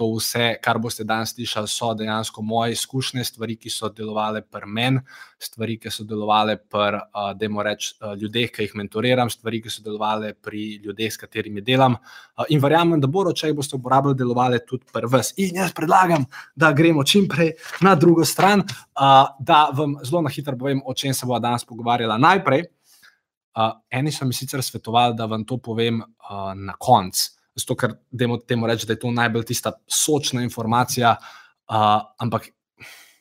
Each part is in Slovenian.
to vse, kar boste danes slišali, so dejansko moje izkušnje, stvari, ki so delovale pri meni, stvari, ki so delovale pri, uh, dajmo reči, uh, ljudeh, ki jih mentoriram, stvari, ki so delovale pri ljudeh, s katerimi delam. Uh, in verjamem, da bodo, če jih boste uporabljali, delovale tudi pri vas. In jaz predlagam, da gremo čim prej na drugo stran, uh, da vam zelo na hitro povem, o čem se bo danes pogovarjala najprej. Uh, eni so mi sicer svetovali, da vam to povem uh, na koncu zato ker temu rečemo, da je to najbolj tista sočna informacija. Uh, ampak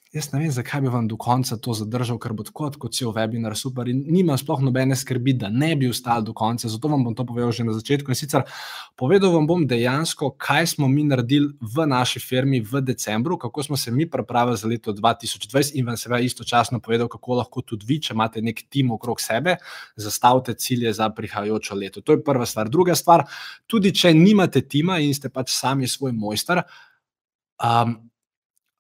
jaz ne vem, zakaj bi vam do konca to zadržal, ker bo tako kot cel webinar super in nima sploh nobene skrbi, da ne bi ostali do konca. Zato vam bom to povedal že na začetku. In sicer povedal vam bom dejansko, kaj smo mi naredili v naši firmi v decembru, kako smo se mi pripravili za leto 2020 in vam seveda istočasno povedal, kako lahko tudi vi, če imate nek tim okrog sebe, zastavite cilje za prihajajočo leto. To je prva stvar. Druga stvar, tudi če nimate tima in ste pač sami svoj mojster. Um,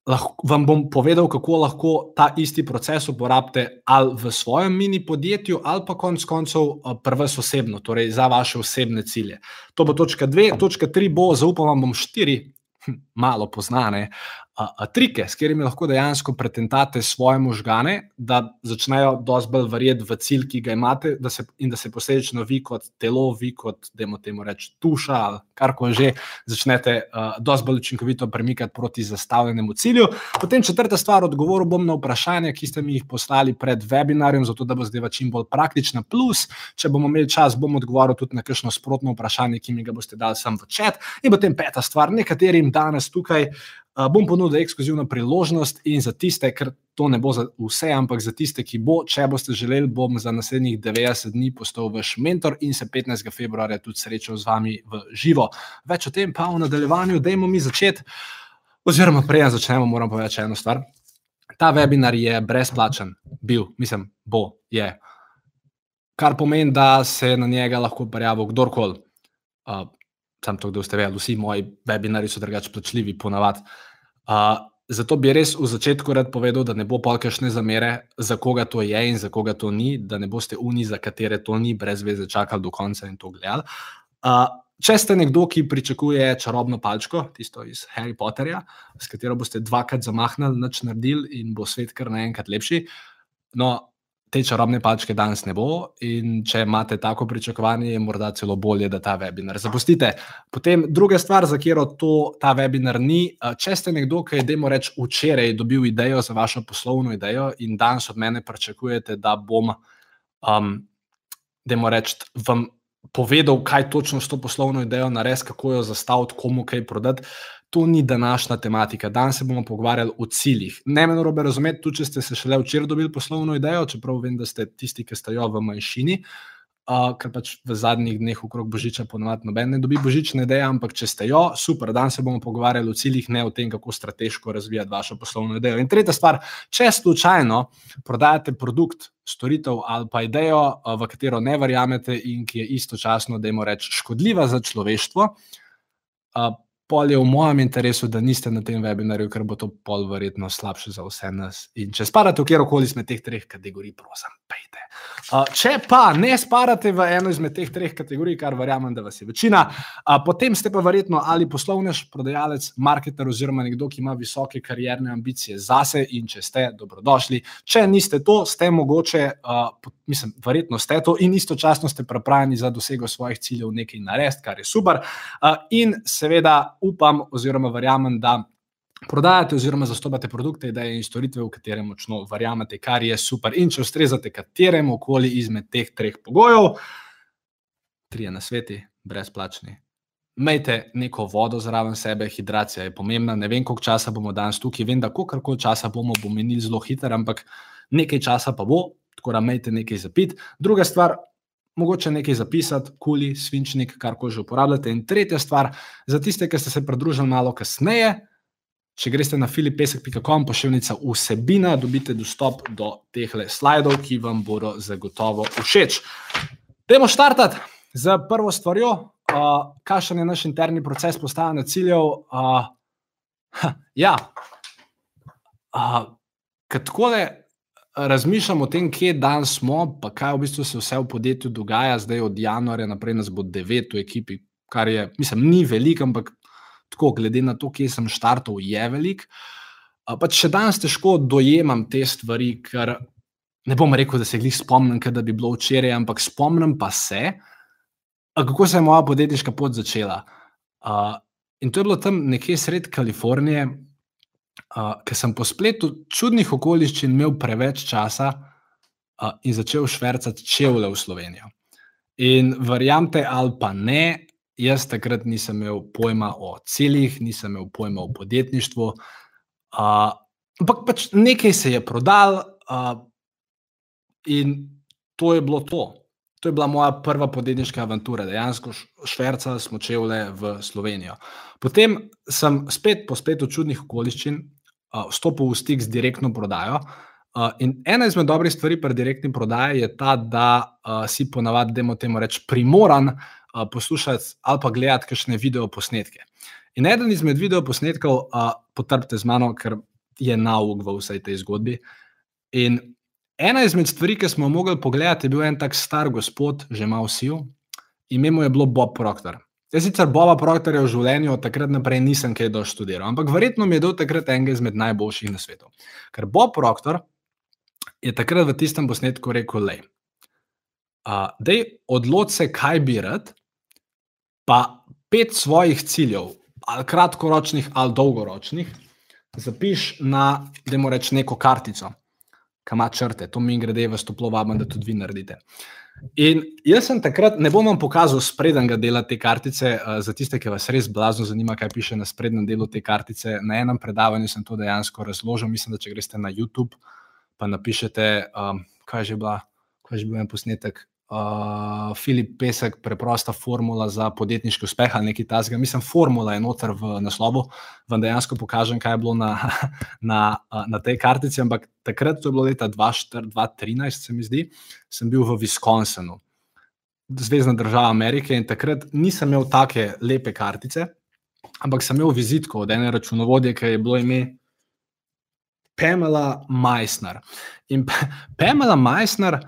lahko, vam bom povedal, kako lahko ta isti proces uporabite ali v svojem mini podjetju, ali pa konec koncev eh, prvo osebno, torej za vaše osebne cilje. To bo točka dve, točka tri bo, zaupam vam, bom štiri, hm, malo poznane, trike, s katerimi lahko dejansko pretentate svoje možgane, da začnejo dosti bolj verjeti v cilj, ki ga imate, da se, in da se posledično vi kot telo, vi kot, da imamo temu reči, duša ali karkoli že, začnete dosti bolj učinkovito premikati proti zastavljenemu cilju. Potem četrta stvar, odgovoril bom na vprašanja, ki ste mi jih poslali pred webinarjem, zato da bo zdaj čim bolj praktična. Plus, če bomo imeli čas, bom odgovoril tudi na kakšno sprotno vprašanje, ki mi ga boste dali sam v čat. In potem peta stvar, nekaterim danes tukaj. Bom ponudil ekskluzivno priložnost in za tiste, ker to ne bo za vse, ampak za tiste, ki bo, če boste želeli, bom za naslednjih 90 dni postal vaš mentor in se 15. februarja tudi srečal z vami v živo. Več o tem pa v nadaljevanju, dajmo mi začeti. Oziroma, prej začnemo, moram povedati eno stvar. Ta webinar je brezplačen, bil, mislim, bo, je. Kar pomeni, da se na njega lahko prijavi kdorkoli. Uh, sam to, da ste vedeli, vsi moji webinari so drugače plačljivi, ponavadi. Uh, zato bi res v začetku rad povedal, da ne bo polkašne zamere, za koga to je in za koga to ni, da ne boste uni, za katere to ni, brez veze čakali do konca in to gledali. Uh, če ste nekdo, ki pričakuje čarobno palčko, tisto iz Harry Potterja, s katero boste dvakrat zamahnili, noč naredili in bo svet kar naenkrat lepši. No, te čarobne palčke danes ne bo, in če imate tako pričakovanje, je morda celo bolje, da ta webinar zapustite. Potem druga stvar, za katero to, ta webinar ni. Če ste nekdo, ki je, dajmo reči, včeraj dobil idejo za vašo poslovno idejo in danes od mene pričakujete, da bom, um, dajmo reči, vam povedal, kaj točno s to poslovno idejo narediti, kako jo zastaviti, komu kaj prodati to ni današnja tematika. Danes se bomo pogovarjali o ciljih. Ne me narobe razumeti, tudi če ste se šele včeraj dobili poslovno idejo, čeprav vem, da ste tisti, ki stajo v manjšini. Uh, ker pač v zadnjih dneh okrog Božiča ponovadi noben ne dobi božične ideje, ampak če ste jo, super, danes se bomo pogovarjali o ciljih, ne o tem, kako strateško razvijati vašo poslovno idejo. In tretja stvar, če slučajno prodajate produkt, storitev ali pa idejo, v katero ne verjamete in ki je istočasno, da jim rečem, škodljiva za človeštvo, uh, pol je v mojem interesu, da niste na tem webinarju, ker bo to pol verjetno slabše za vse nas. In če spadate v kjerkoli izmed teh treh kategorij, prosim, pejte. Uh, če pa ne spadate v eno izmed teh treh kategorij, kar verjamem, da vas je večina, uh, potem ste pa verjetno ali poslovnež, prodajalec, marketer oziroma nekdo, ki ima visoke karierne ambicije zase in če ste, dobrodošli. Če niste to, ste mogoče, uh, mislim, verjetno ste to in istočasno ste pripravljeni za dosego svojih ciljev nekaj narediti, kar je super. Uh, in seveda upam, oziroma verjamem, da prodajate oziroma zastopate produkte, ideje in storitve, v katere močno verjamete, kar je super. In če ustrezate kateremu koli izmed teh treh pogojev, tri je na sveti, brezplačni. Imejte neko vodo zraven sebe, hidracija je pomembna. Ne vem, koliko časa bomo danes tukaj, vem, da koliko časa bomo, bomo menili zelo hitro, ampak nekaj časa pa bo, tako da imejte nekaj zapit. Druga stvar, mogoče nekaj zapisati, kuli, svinčnik, kar ko že uporabljate. In tretja stvar, za tiste, ki ste se pridružili malo kasneje, če greste na filipesek.com, pošiljnica vsebina, dobite dostop do teh slajdov, ki vam bodo zagotovo všeč. Dajmo štartati z prvo stvarjo, uh, kakšen je naš interni proces postavljanja ciljev. Uh, ha, ja, uh, kako le razmišljam o tem, kje danes smo, pa kaj v bistvu se vse v podjetju dogaja. Zdaj od januarja naprej nas bo devet v ekipi, kar je, mislim, ni veliko, ampak tako, glede na to, kje sem štartov, je velik. Pač še danes težko dojemam te stvari, ker ne bom rekel, da se jih spomnim, da bi bilo včeraj, ampak spomnim pa se, kako se je moja podjetniška pot začela. In to je bilo tam nekje sred Kalifornije, ker sem po spletu čudnih okoliščin imel preveč časa in začel švrcati čevlje v Slovenijo. In verjamete ali pa ne, jaz takrat nisem imel pojma o ciljih, nisem imel pojma o podjetništvu. Uh, ampak pač nekaj se je prodal, uh, in to je bilo to. To je bila moja prva podjetniška avantura, dejansko švrca smo čevlje v Slovenijo. Potem sem spet po spletu čudnih okoliščin uh, vstopil v stik z direktno prodajo. In ena izmed dobrih stvari pri direktni prodaji je ta, da si ponavadi, da temu rečemo, primoran poslušati ali pa gledati kakšne video posnetke. In eden izmed video posnetkov, potrpite z mano, ker je nauk v vsej tej zgodbi. In ena izmed stvari, ki smo mogli pogledati, je bil en tak star gospod, že malo siv, ime mu je Bob Proctor. Jaz sicer Boba Proctorja v življenju od takrat naprej nisem kaj doštudiral, ampak verjetno mi je dal takrat enega izmed najboljših na svetu. Ker Bob Proctor je takrat v tistem posnetku rekel: Le, da je odločil se, kaj bi rad, pa pet svojih ciljev, ali kratkoročnih, ali dolgoročnih, zapiš na, da mu rečeš, neko kartico, ki ima črte. To mi gre, da vas toplo vabim, da tudi vi naredite. In jaz sem takrat, ne bom vam pokazal sprednjega dela te kartice, uh, za tiste, ki vas res blazno zanima, kaj piše na sprednjem delu te kartice. Na enem predavanju sem to dejansko razložil. Mislim, da če greste na YouTube, pa napišete, um, kaj je že bila, kaj je že bil en posnetek. Uh, Filip Pesek, preprosta formula za podjetniški uspeh ali nekaj tasega. Mislim, formula je noter v naslovu, vam dejansko pokažem, kaj je bilo na, na, na tej kartici. Ampak takrat, to je bilo leta 2013, se mi zdi, sem bil v Wisconsinu, zvezdna država Amerike in takrat nisem imel take lepe kartice, ampak sem imel vizitko od ene računovodje, ki je bilo ime Pamela Meissner. In Pamela Meissner,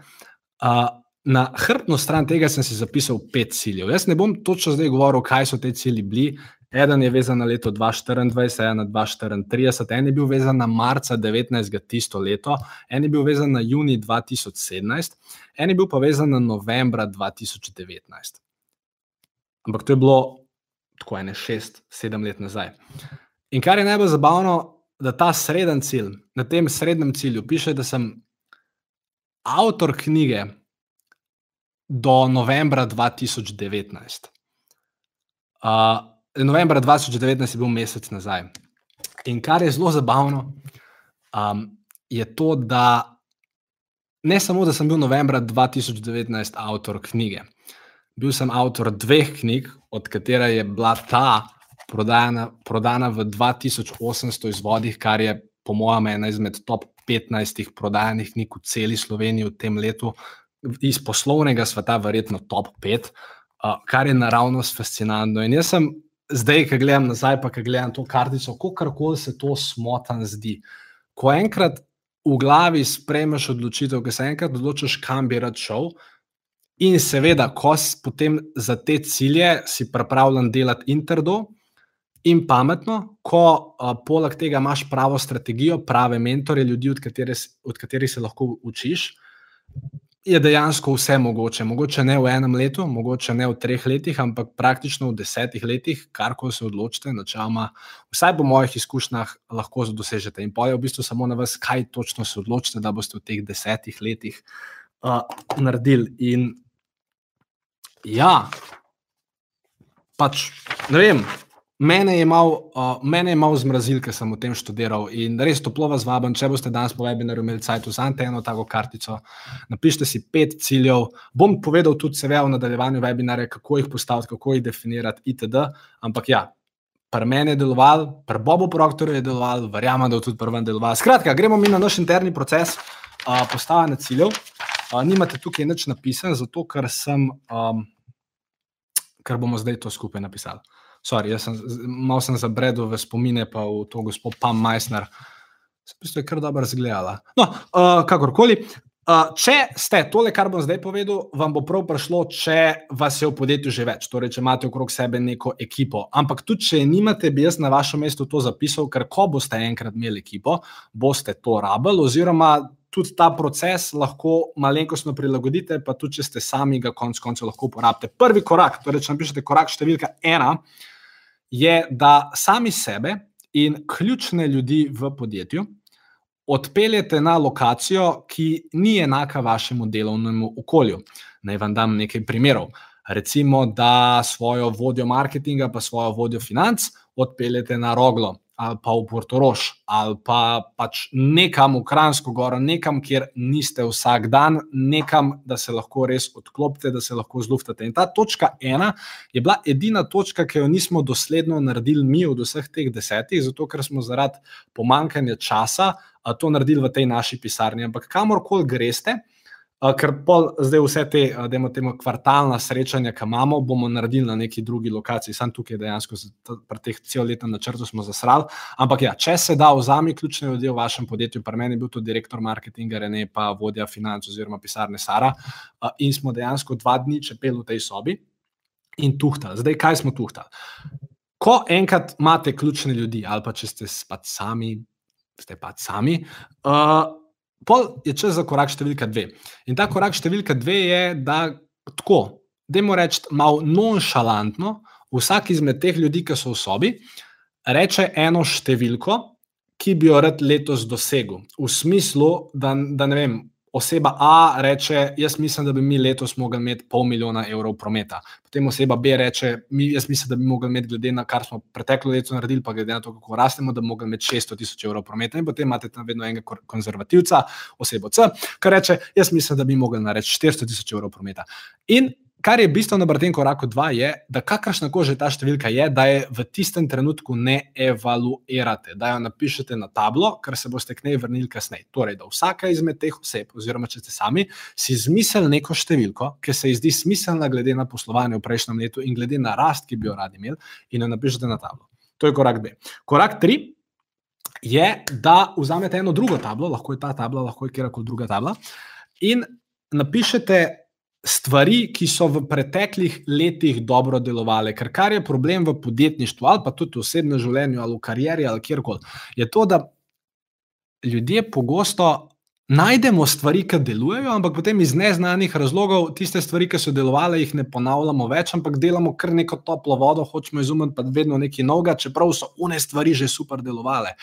uh, na hrbtno stran tega sem si zapisal pet ciljev. Jaz ne bom točno zdaj govoril, kaj so te cilji bili. Eden je vezan na leto 2024, en na 2034, en je bil vezan na marca 19. tisto leto, en je bil vezan na juni 2017, en je bil pa vezan na novembra 2019. Ampak to je bilo tako ene šest, sedem let nazaj. In kar je najbolj zabavno, da ta sreden cilj, na tem srednjem cilju, piše, da sem avtor knjige do novembra 2019. Uh, novembra 2019 je bil mesec nazaj. In kar je zelo zabavno, um, je to, da ne samo, da sem bil novembra 2019 avtor knjige, bil sem avtor dveh knjig, od katerih je bila ta prodana, prodana v 2800 izvodih, kar je, po mojem, ena izmed top 15 prodajanih knjig v celi Sloveniji v tem letu, iz poslovnega sveta, verjetno top 5, uh, kar je naravnost fascinantno. In jaz sem zdaj, ki gledam nazaj, pa ki gledam to kartico, kako koli se to smotan zdi. Ko enkrat v glavi sprejmeš odločitev, ki se enkrat odločiš, kam bi rad šel. In seveda, ko si potem za te cilje, si pripravljen delati interdo, in pametno, ko uh, poleg tega imaš pravo strategijo, prave mentore, ljudi, od, katere, od katerih se lahko učiš, je dejansko vse mogoče. Mogoče ne v enem letu, mogoče ne v treh letih, ampak praktično v desetih letih, kar ko se odločite, načeloma, vsaj po mojih izkušnjah, lahko dosežete. In poje v bistvu samo na vas, kaj točno se odločite, da boste v teh desetih letih uh, naredili. In ja, pač ne vem. Mene je malo uh, mal zmrazil, ker sem v tem študiral in res toplo vas vabim, če boste danes po webinarju imeli cajt, vzamete eno tako kartico, napišite si pet ciljev. Bom povedal tudi seveda v nadaljevanju webinarja, kako jih postaviti, kako jih definirati itd. Ampak ja, pri meni je deloval, pri Bobu Proktorju je deloval, verjamem, da je tudi pri vam deloval. Skratka, gremo mi na naš interni proces uh, postavljanja ciljev. Uh, nimate tukaj nič napisano, zato ker, sem, um, ker bomo zdaj to skupaj napisali. Sorry, sem, malo sem zabredel v spomine, pa v to gospod Pam Meissner. Se je kar dobro zgledala. No, uh, kakorkoli. Uh, če ste tole, kar bom zdaj povedal, vam bo prav prišlo, če vas je v podjetju že več, torej če imate okrog sebe neko ekipo. Ampak tudi, če nimate, bi jaz na vašem mestu to zapisal, ker ko boste enkrat imeli ekipo, boste to rabili, oziroma tudi ta proces lahko malenkostno prilagodite, pa tudi, če ste sami ga konec koncev lahko uporabite. Prvi korak, torej če napišete korak številka ena, je, da sami sebe in ključne ljudi v podjetju odpeljete na lokacijo, ki ni enaka vašemu delovnemu okolju. Naj vam dam nekaj primerov. Recimo, da svojo vodjo marketinga, pa svojo vodjo financ odpeljete na Roglo ali pa v Portorož ali pa pač nekam v Kransko goro, nekam, kjer niste vsak dan, nekam, da se lahko res odklopite, da se lahko zluftate. In ta točka ena je bila edina točka, ki jo nismo dosledno naredili mi od vseh teh desetih, zato ker smo zaradi pomankanja časa to naredili v tej naši pisarni. Ampak kamorkoli greste, ker pol zdaj vse te, da imamo kvartalna srečanja, ki imamo, bomo naredili na neki drugi lokaciji. Sam tukaj dejansko pri teh celoletnem načrtu smo zasrali. Ampak ja, če se da, vzami ključne ljudi v vašem podjetju, pri meni je bil to direktor marketinga, Rene pa vodja financ oziroma pisarne Sara in smo dejansko dva dni čepeli v tej sobi in tuhtali. Zdaj, kaj smo tuhtali? Ko enkrat imate ključne ljudi, ali pa če ste pač sami, ste pa sami. Uh, pol je čas za korak številka dve. In ta korak številka dve je, da tako, da moramo reči malo nonšalantno, vsak izmed teh ljudi, ki so v sobi, reče eno številko, ki bi jo rad letos dosegel. V smislu, da, da ne vem, oseba A reče, jaz mislim, da bi mi letos mogli imeti pol milijona evrov prometa. Potem oseba B reče, mi, jaz mislim, da bi mogli imeti, glede na kar smo preteklo leto naredili, pa glede na to, kako rastemo, da bi mogli imeti 600 tisoč evrov prometa. In potem imate tam vedno enega konzervativca, osebo C, ki reče, jaz mislim, da bi mogli narediti 400 tisoč evrov prometa. In kar je bistveno pri tem koraku dva, je, da kakršna koli že ta številka je, da je v tistem trenutku ne evaluirate, da jo napišete na tablo, ker se boste k njej vrnili kasneje. Torej, da vsaka izmed teh oseb, oziroma če ste sami, si izmisli neko številko, ki se ji zdi smiselna, glede na poslovanje v prejšnjem letu in glede na rast, ki bi jo radi imeli, in jo napišete na tablo. To je korak B. Korak tri. Je, da vzamete eno drugo tablo, lahko je ta tabla, lahko je kjerkoli druga tabla, in napišete stvari, ki so v preteklih letih dobro delovale. Ker kar je problem v podjetništvu, ali pa tudi v osebnem življenju, ali v karieri, ali kjerkoli, je to, da ljudje pogosto najdemo stvari, ki delujejo, ampak potem iz neznanih razlogov tiste stvari, ki so delovale, jih ne ponavljamo več, ampak delamo kar neko toplo vodo, hočemo izumeti pa vedno nekaj novega, čeprav so one stvari že super delovale.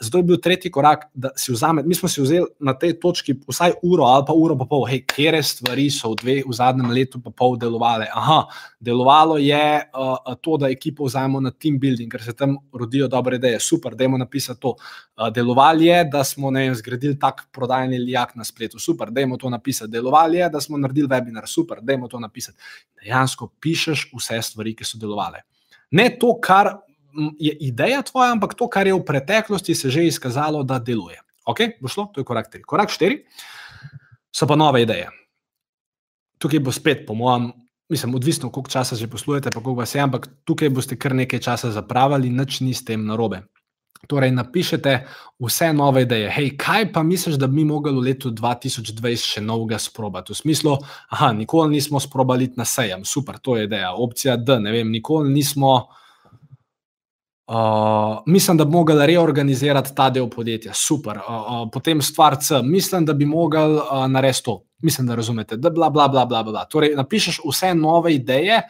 Zato je bil tretji korak, da si vzamemo. Mi smo si vzeli na tej točki vsaj uro ali pa uro, pa pol, hej, kere stvari so v, dve, v zadnjem letu pa pol delovale. Aha, delovalo je uh, to, da ekipo vzamemo na team building, ker se tam rodijo dobre ideje. Super, da imamo napisati to. Uh, delovalo je, da smo vem, zgradili tak prodajni lijak na spletu. Super, da imamo to napisati. Delovalo je, da smo naredili webinar. Super, da imamo to napisati. Dejansko pišeš vse stvari, ki so delovale. Ne to, kar je ideja tvoja, ampak to, kar je v preteklosti se že izkazalo, da deluje. Ok, bo šlo, to je korak tri. Korak štiri so pa nove ideje. Tukaj bo spet, po mojem, mislim, odvisno, koliko časa že poslujete, pa koliko vas je, ampak tukaj boste kar nekaj časa zapravili, nič ni s tem narobe. Torej, napišete vse nove ideje. Hej, kaj pa misliš, da bi mi mogli v letu 2020 še novega sprobati? V smislu, aha, nikoli nismo sprobali na sejem, super, to je ideja. Opcija D, ne vem, nikoli nismo. Uh, mislim, da bi mogli reorganizirati ta del podjetja, super. Uh, uh, potem stvar C, mislim, da bi mogli uh, narediti to. Mislim, da razumete. Da, bla, bla, bla, bla, bla. Torej, napišeš vse nove ideje,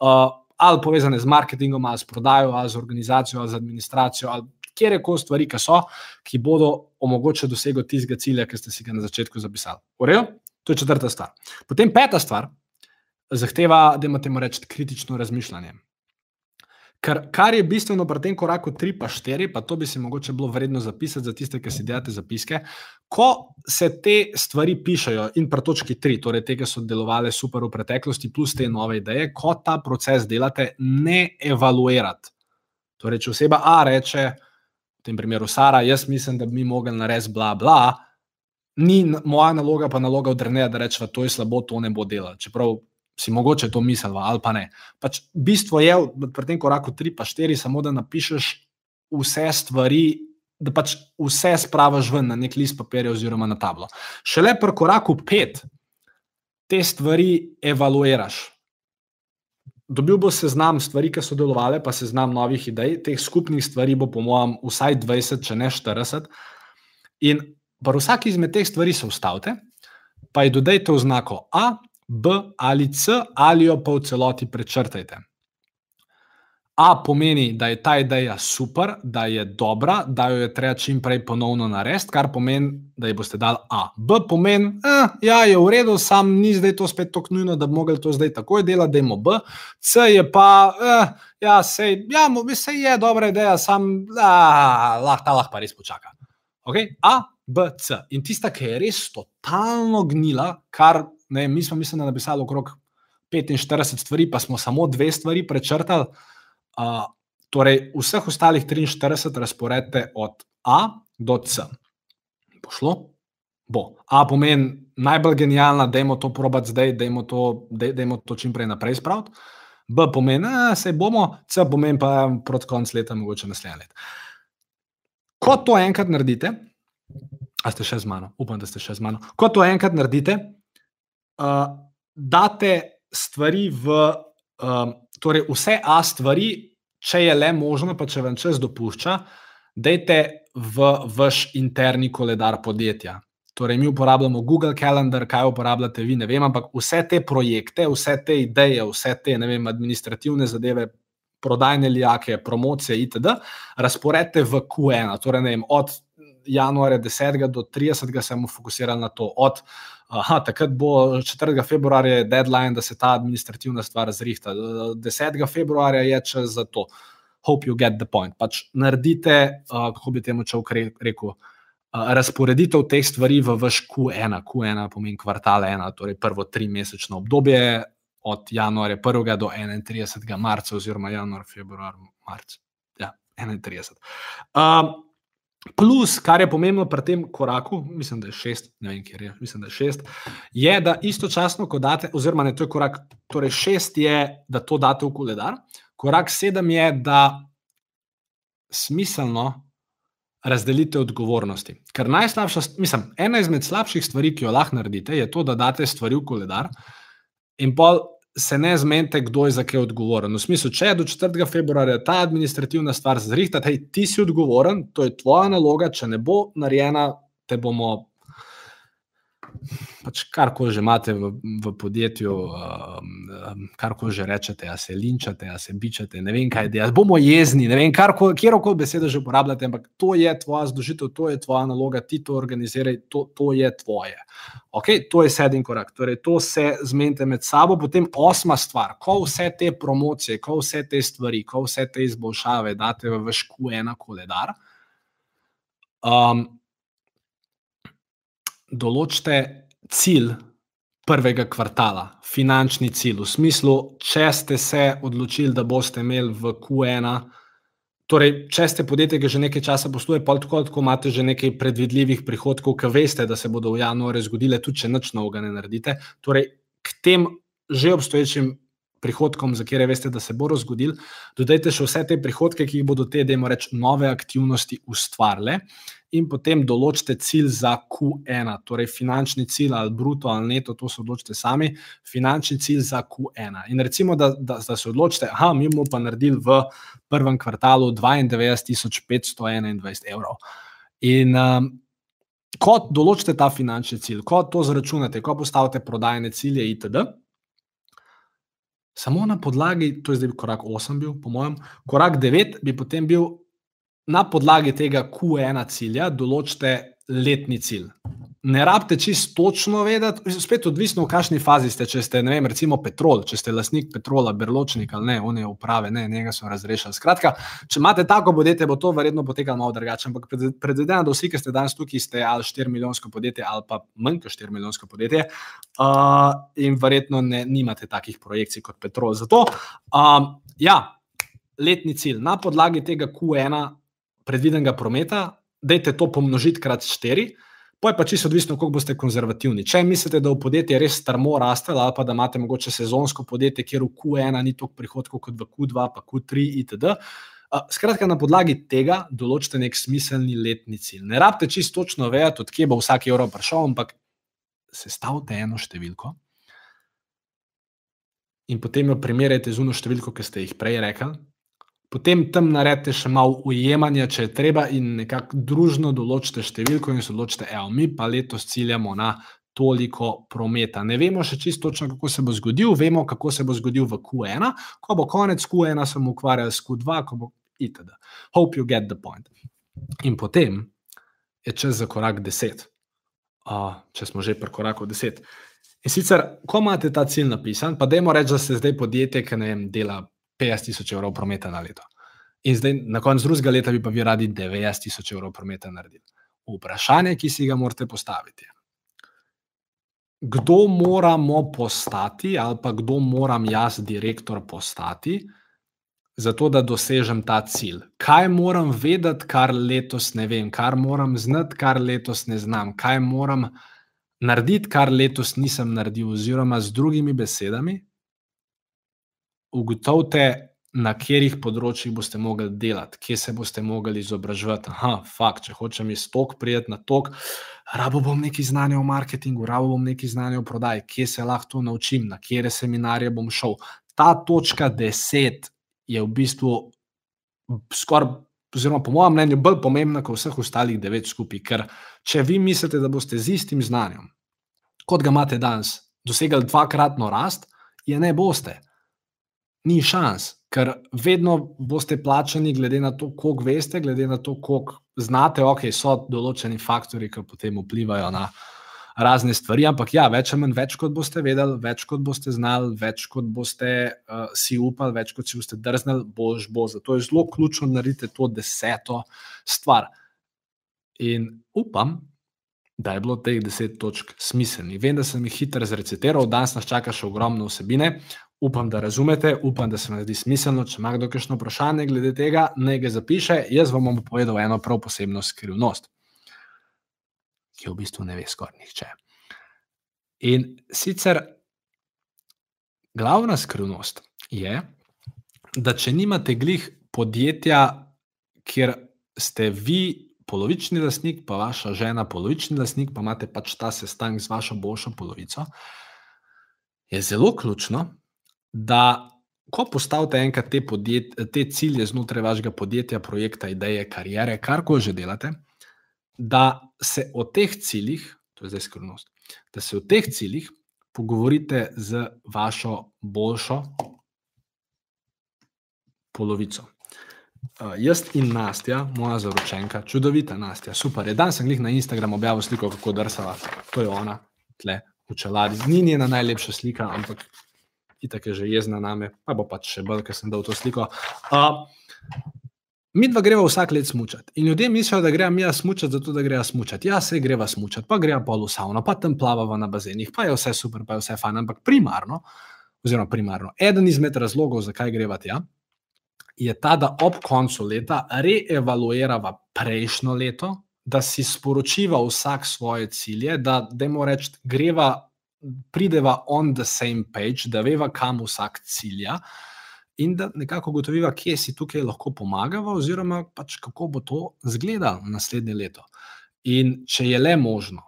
uh, ali povezane z marketingom, ali s prodajo, ali z organizacijo, ali z administracijo, ali kjer koli stvari, ki so, ki bodo omogočili dosego tistega cilja, ki ste si ga na začetku zapisali. Urejo? To je četrta stvar. Potem peta stvar zahteva, da imate reči kritično razmišljanje. Ker, kar je bistveno pri tem koraku 3 pa 4, pa to bi se mogoče bilo vredno zapisati za tiste, ki si delate zapiske, ko se te stvari pišajo in pri točki 3, torej te, ki so delovale super v preteklosti, plus te nove ideje, ko ta proces delate, ne evaluirate. Torej, če oseba A reče, v tem primeru Sara, jaz mislim, da bi mi mogli narediti bla bla, ni moja naloga, pa naloga od Reneja, da reče, to je slabo, to ne bo delati. Čeprav si mogoče to mislil, ali pa ne. Pač bistvo je pri tem koraku 3 pa 4, samo da napišeš vse stvari da pač vse spravaš ven na nek list papirja oziroma na tablo. Šele pri koraku pet te stvari evaluiraš. Dobil bo seznam stvari, ki so delovale, pa seznam novih idej. Teh skupnih stvari bo, po mojem, vsaj 20, če ne 40. In pri vsaki izmed teh stvari se ustavite, pa je dodajte oznako A, B ali C, ali jo pa v celoti prečrtajte. A pomeni, da je ta ideja super, da je dobra, da jo je treba čim prej ponovno narediti, kar pomeni, da ji boste dali A. B pomeni, da eh, ja, je v redu, sam ni zdaj to spet tako nujno, da bi mogli to zdaj takoj delati, da imamo B. C je pa, eh, ja, sej, ja, je dobra ideja, sam lahko ta lahko pa res počaka. Okay? A, B, C. In tista, ki je res totalno gnila, kar ne, mi smo, mislim, napisali okrog 45 stvari, pa smo samo dve stvari prečrtali. Uh, torej, vseh ostalih 43 razporedite od A do C. Bo šlo? Bo. A pomeni najbolj genialna, da je to probat zdaj, da je to čim prej naprej spraviti. B pomeni, da se bomo, C pomeni pa proti koncu leta, mogoče naslednje leto. Ko to enkrat naredite, a ste še z mano, upam, da ste še z mano. Ko to enkrat naredite, uh, date stvari v uh, torej vse A stvari, če je le možno, pa če vam čas dopušča, dajte v vaš interni koledar podjetja. Torej, mi uporabljamo Google Calendar, kaj uporabljate vi, ne vem, ampak vse te projekte, vse te ideje, vse te vem, administrativne zadeve, prodajne lijake, promocije, itd., razporedite v Q1. Torej, vem, od januarja 10. do 30. se bomo fokusirali na to. Od Aha, takrat bo 4. februarja deadline, da se ta administrativna stvar zrihta. 10. februarja je čas za to. Hope you get the point. Pač naredite, uh, kako bi temu čovek rekel, uh, razporeditev teh stvari v vaš Q1. Q1 pomeni kvartal 1, torej prvo tri mesečno obdobje od januarja 1. do 31. marca, oziroma januar, februar, marc. Ja, 31. Um, Plus, kar je pomembno pri tem koraku, mislim, da je šest, ne vem, kje je, mislim, da je šest, je, da istočasno, ko date, oziroma ne, to je korak, torej šest je, da to date v koledar, korak sedem je, da smiselno razdelite odgovornosti. Ker najslabša, mislim, ena izmed slabših stvari, ki jo lahko naredite, je to, da date stvari v koledar in pol se ne zmenite, kdo je za kaj odgovoren. V smislu, če je do 4. februarja ta administrativna stvar zrihtati, hej, ti si odgovoren, to je tvoja naloga, če ne bo narejena, te bomo pač kar ko že imate v, v podjetju, um, um kar ko že rečete, a se linčate, a se bičate, ne vem kaj je. Bomo jezni, ne vem, kjer koli besede že uporabljate, ampak to je tvoja združitev, to je tvoja naloga, ti to organiziraj, to, to je tvoje. Okay? To je sedem korak, torej to se zmenite med sabo. Potem osma stvar, ko vse te promocije, ko vse te stvari, ko vse te izboljšave date v vaš Q1 koledar. Um, določite cilj prvega kvartala, finančni cilj, v smislu, če ste se odločili, da boste imeli v Q1. Torej, če ste podjetje, ki že nekaj časa posluje, pa tako, tako imate že nekaj predvidljivih prihodkov, ki veste, da se bodo v januarju zgodile, tudi če nič novega ne naredite. Torej, k tem že obstoječim prihodkom, za katere veste, da se bodo zgodili, dodajte še vse te prihodke, ki jih bodo te, da imamo reči, nove aktivnosti ustvarile in potem določite cilj za Q1, torej finančni cilj ali bruto ali neto, to se odločite sami, finančni cilj za Q1. In recimo, da, da, da se odločite, da mi bomo pa naredili v prvem kvartalu 92.521 evrov. In um, ko določite ta finančni cilj, ko to zračunate, ko postavite prodajne cilje, itd. Samo na podlagi, to je zdaj korak 8, bil, po mojem, korak 9 bi potem bil na podlagi tega Q1 cilja določite letni cilj. Ne rabite čisto točno vedeti, spet odvisno v kakšni fazi ste. Če ste, ne vem, recimo Petrol, če ste lastnik Petrola, Berločnik ali ne, on je uprave, ne, njega so razrešili. Skratka, če imate tako podjetje, bo to verjetno potekalo malo drugače. Ampak predvidevam, da vsi, ki ste danes tukaj, ste ali 4 milijonsko podjetje ali pa manj kot 4 milijonsko podjetje uh, in verjetno ne, nimate takih projekcij kot Petrol. Zato, um, ja, letni cilj na podlagi tega Q1 predvidenega prometa, dajte to pomnožiti krat štiri. Pa je pa čisto odvisno, koliko boste konzervativni. Če mislite, da v podjetje res strmo raste, ali pa da imate mogoče sezonsko podjetje, kjer v Q1 ni toliko prihodkov kot v Q2, pa Q3 itd., Skratka, na podlagi tega določite nek smiselni letni cilj. Ne rabite čisto točno vedeti, odkje bo vsak evro prišel, ampak sestavite eno številko in potem jo primerjate z uno številko, ki ste jih prej rekli. Potem tam naredite še malo ujemanja, če je treba, in nekako družno določite številko, in se odločite, da mi pa letos ciljamo na toliko prometa. Ne vemo še čisto točno, kako se bo zgodil, vemo, kako se bo zgodil v Q1, ko bo konec Q1, se bomo ukvarjali s Q2, ko bo itd. Hope you get the point. In potem je čas za korak 10. Uh, če smo že pri koraku 10. In sicer, ko imate ta cilj napisan, pa dajmo reči, da ste zdaj podjetje, ki ne vem, dela 50 tisoč evrov prometa na leto. In zdaj na koncu drugega leta bi pa vi radi 90 tisoč evrov prometa naredili. Vprašanje, ki si ga morate postaviti, je, kdo moramo postati, ali pa kdo moram jaz, direktor, postati, zato da dosežem ta cilj. Kaj moram vedeti, kar letos ne vem, kar moram znati, kar letos ne znam, kaj moram narediti, kar letos nisem naredil, oziroma z drugimi besedami, ugotovite, na katerih področjih boste mogli delati, kje se boste mogli izobraževati. Aha, fakt, če hočem iz tok prijeti na tok, rabo bom nekaj znanja o marketingu, rabo bom nekaj znanja o prodaji, kje se lahko to naučim, na kere seminarje bom šel. Ta točka deset je v bistvu skoraj. Oziroma, po mojem mnenju, bolj pomembna kot vseh ostalih devet skupaj. Ker, če vi mislite, da boste z istim znanjem, kot ga imate danes, dosegli dvakratno rast, je ne boste. Ni šans, ker vedno boste plačani, glede na to, koliko veste, glede na to, koliko znate. Ok, so določeni faktori, ki potem vplivajo na razne stvari, ampak ja, več ali manj, več kot boste vedeli, več kot boste znali, več kot boste uh, si upali, več kot si boste drznili, bož bo. Zato je zelo ključno narediti to deseto stvar. In upam, da je bilo teh deset točk smiselnih. Vem, da sem jih hitro zrecitiral, danes nas čaka še ogromno vsebine. Upam, da razumete, upam, da se vam zdi smiselno. Če ima kdo kakšno vprašanje glede tega, naj ga zapiše. Jaz vam bom povedal eno prav posebno skrivnost, ki jo v bistvu ne ve skoraj nihče. In sicer glavna skrivnost je, da če nimate glih podjetja, kjer ste vi polovični lastnik, pa vaša žena polovični lastnik, pa imate pač ta sestanek z vašo boljšo polovico, je zelo ključno, da ko postavite enkrat te, podjet, te cilje znotraj vašega podjetja, projekta, ideje, karijere, kar ko že delate, da se o teh ciljih, to je zdaj skrivnost, da se o teh ciljih pogovorite z vašo boljšo polovico. Uh, jaz in Nastja, moja zaročenka, čudovita Nastja, super. Dan sem jih na Instagramu objavil sliko, kako drsava. To je ona, tle v čeladi. Ni njena najlepša slika, ampak itak je že jezna name, pa bo pač še bolj, ker sem dal to sliko. Uh, mi dva greva vsak let smučati. In ljudje mislijo, da greva mi smučati, zato da greva smučati. Ja, se greva smučati, pa greva pol v savno, pa tam plavava na bazenih, pa je vse super, pa je vse fajn. Ampak primarno, oziroma primarno, eden izmed razlogov, zakaj greva tja je ta, da ob koncu leta reevaluiramo prejšnjo leto, da si sporočiva vsak svoje cilje, da dajmo reči, greva, prideva on the same page, da veva, kam vsak cilja. In da nekako ugotoviva, kje si tukaj lahko pomagava, oziroma pač kako bo to izgledalo naslednje leto. In če je le možno,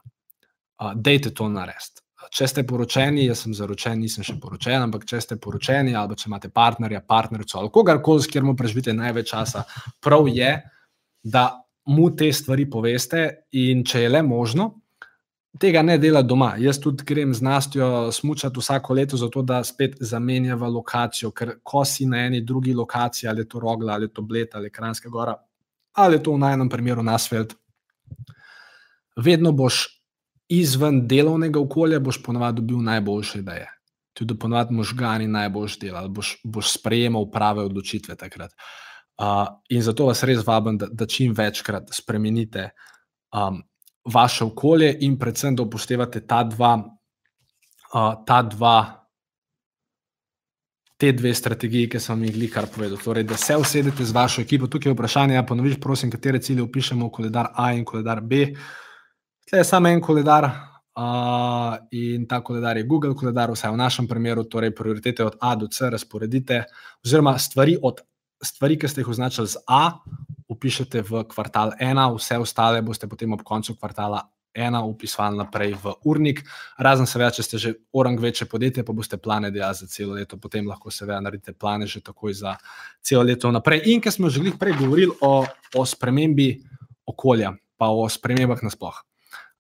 uh, dejte to narediti če ste poročeni, jaz sem zaročen, nisem še poročen, ampak če ste poročeni ali če imate partnerja, partnerico ali kogarkoli, s katerim preživite največ časa, prav je, da mu te stvari poveste in če je le možno. Tega ne dela doma. Jaz tudi grem z nastjo smučati vsako leto, zato da spet zamenjava lokacijo. Ker ko si na eni drugi lokaciji, ali je to Rogla, ali je to Bled, ali Kranjska Gora, ali je to v najnem primeru Nasfeld, vedno boš izven delovnega okolja boš ponovadi dobil najboljše ideje. Tudi ponovadi možgani najboljš delali, boš, boš sprejemal prave odločitve takrat. Uh, in zato vas res vabim, da, da čim večkrat spremenite um, vaše okolje in predvsem, da upoštevate ta dva, uh, ta dva, te dve strategiji, ki sem jih kar povedal. Torej, da se usedete z vašo ekipo. Tukaj je vprašanje, ja, ponoviš, prosim, katere cilje upišemo v koledar A in koledar B. Tle je samo en koledar uh, in ta koledar je Google koledar, vsaj v našem primeru, torej prioritete od A do C razporedite, oziroma stvari od stvari, ki ste jih označili z A, upišete v kvartal ena, vse ostale boste potem ob koncu kvartala ena upisovali naprej v urnik. Razen seveda, če ste že orang večje podjetje, pa boste plane delali za celo leto, potem lahko seveda naredite plane že takoj za celo leto naprej. In ker smo že prej govorili o, o spremembi okolja, pa o spremembah nasploh.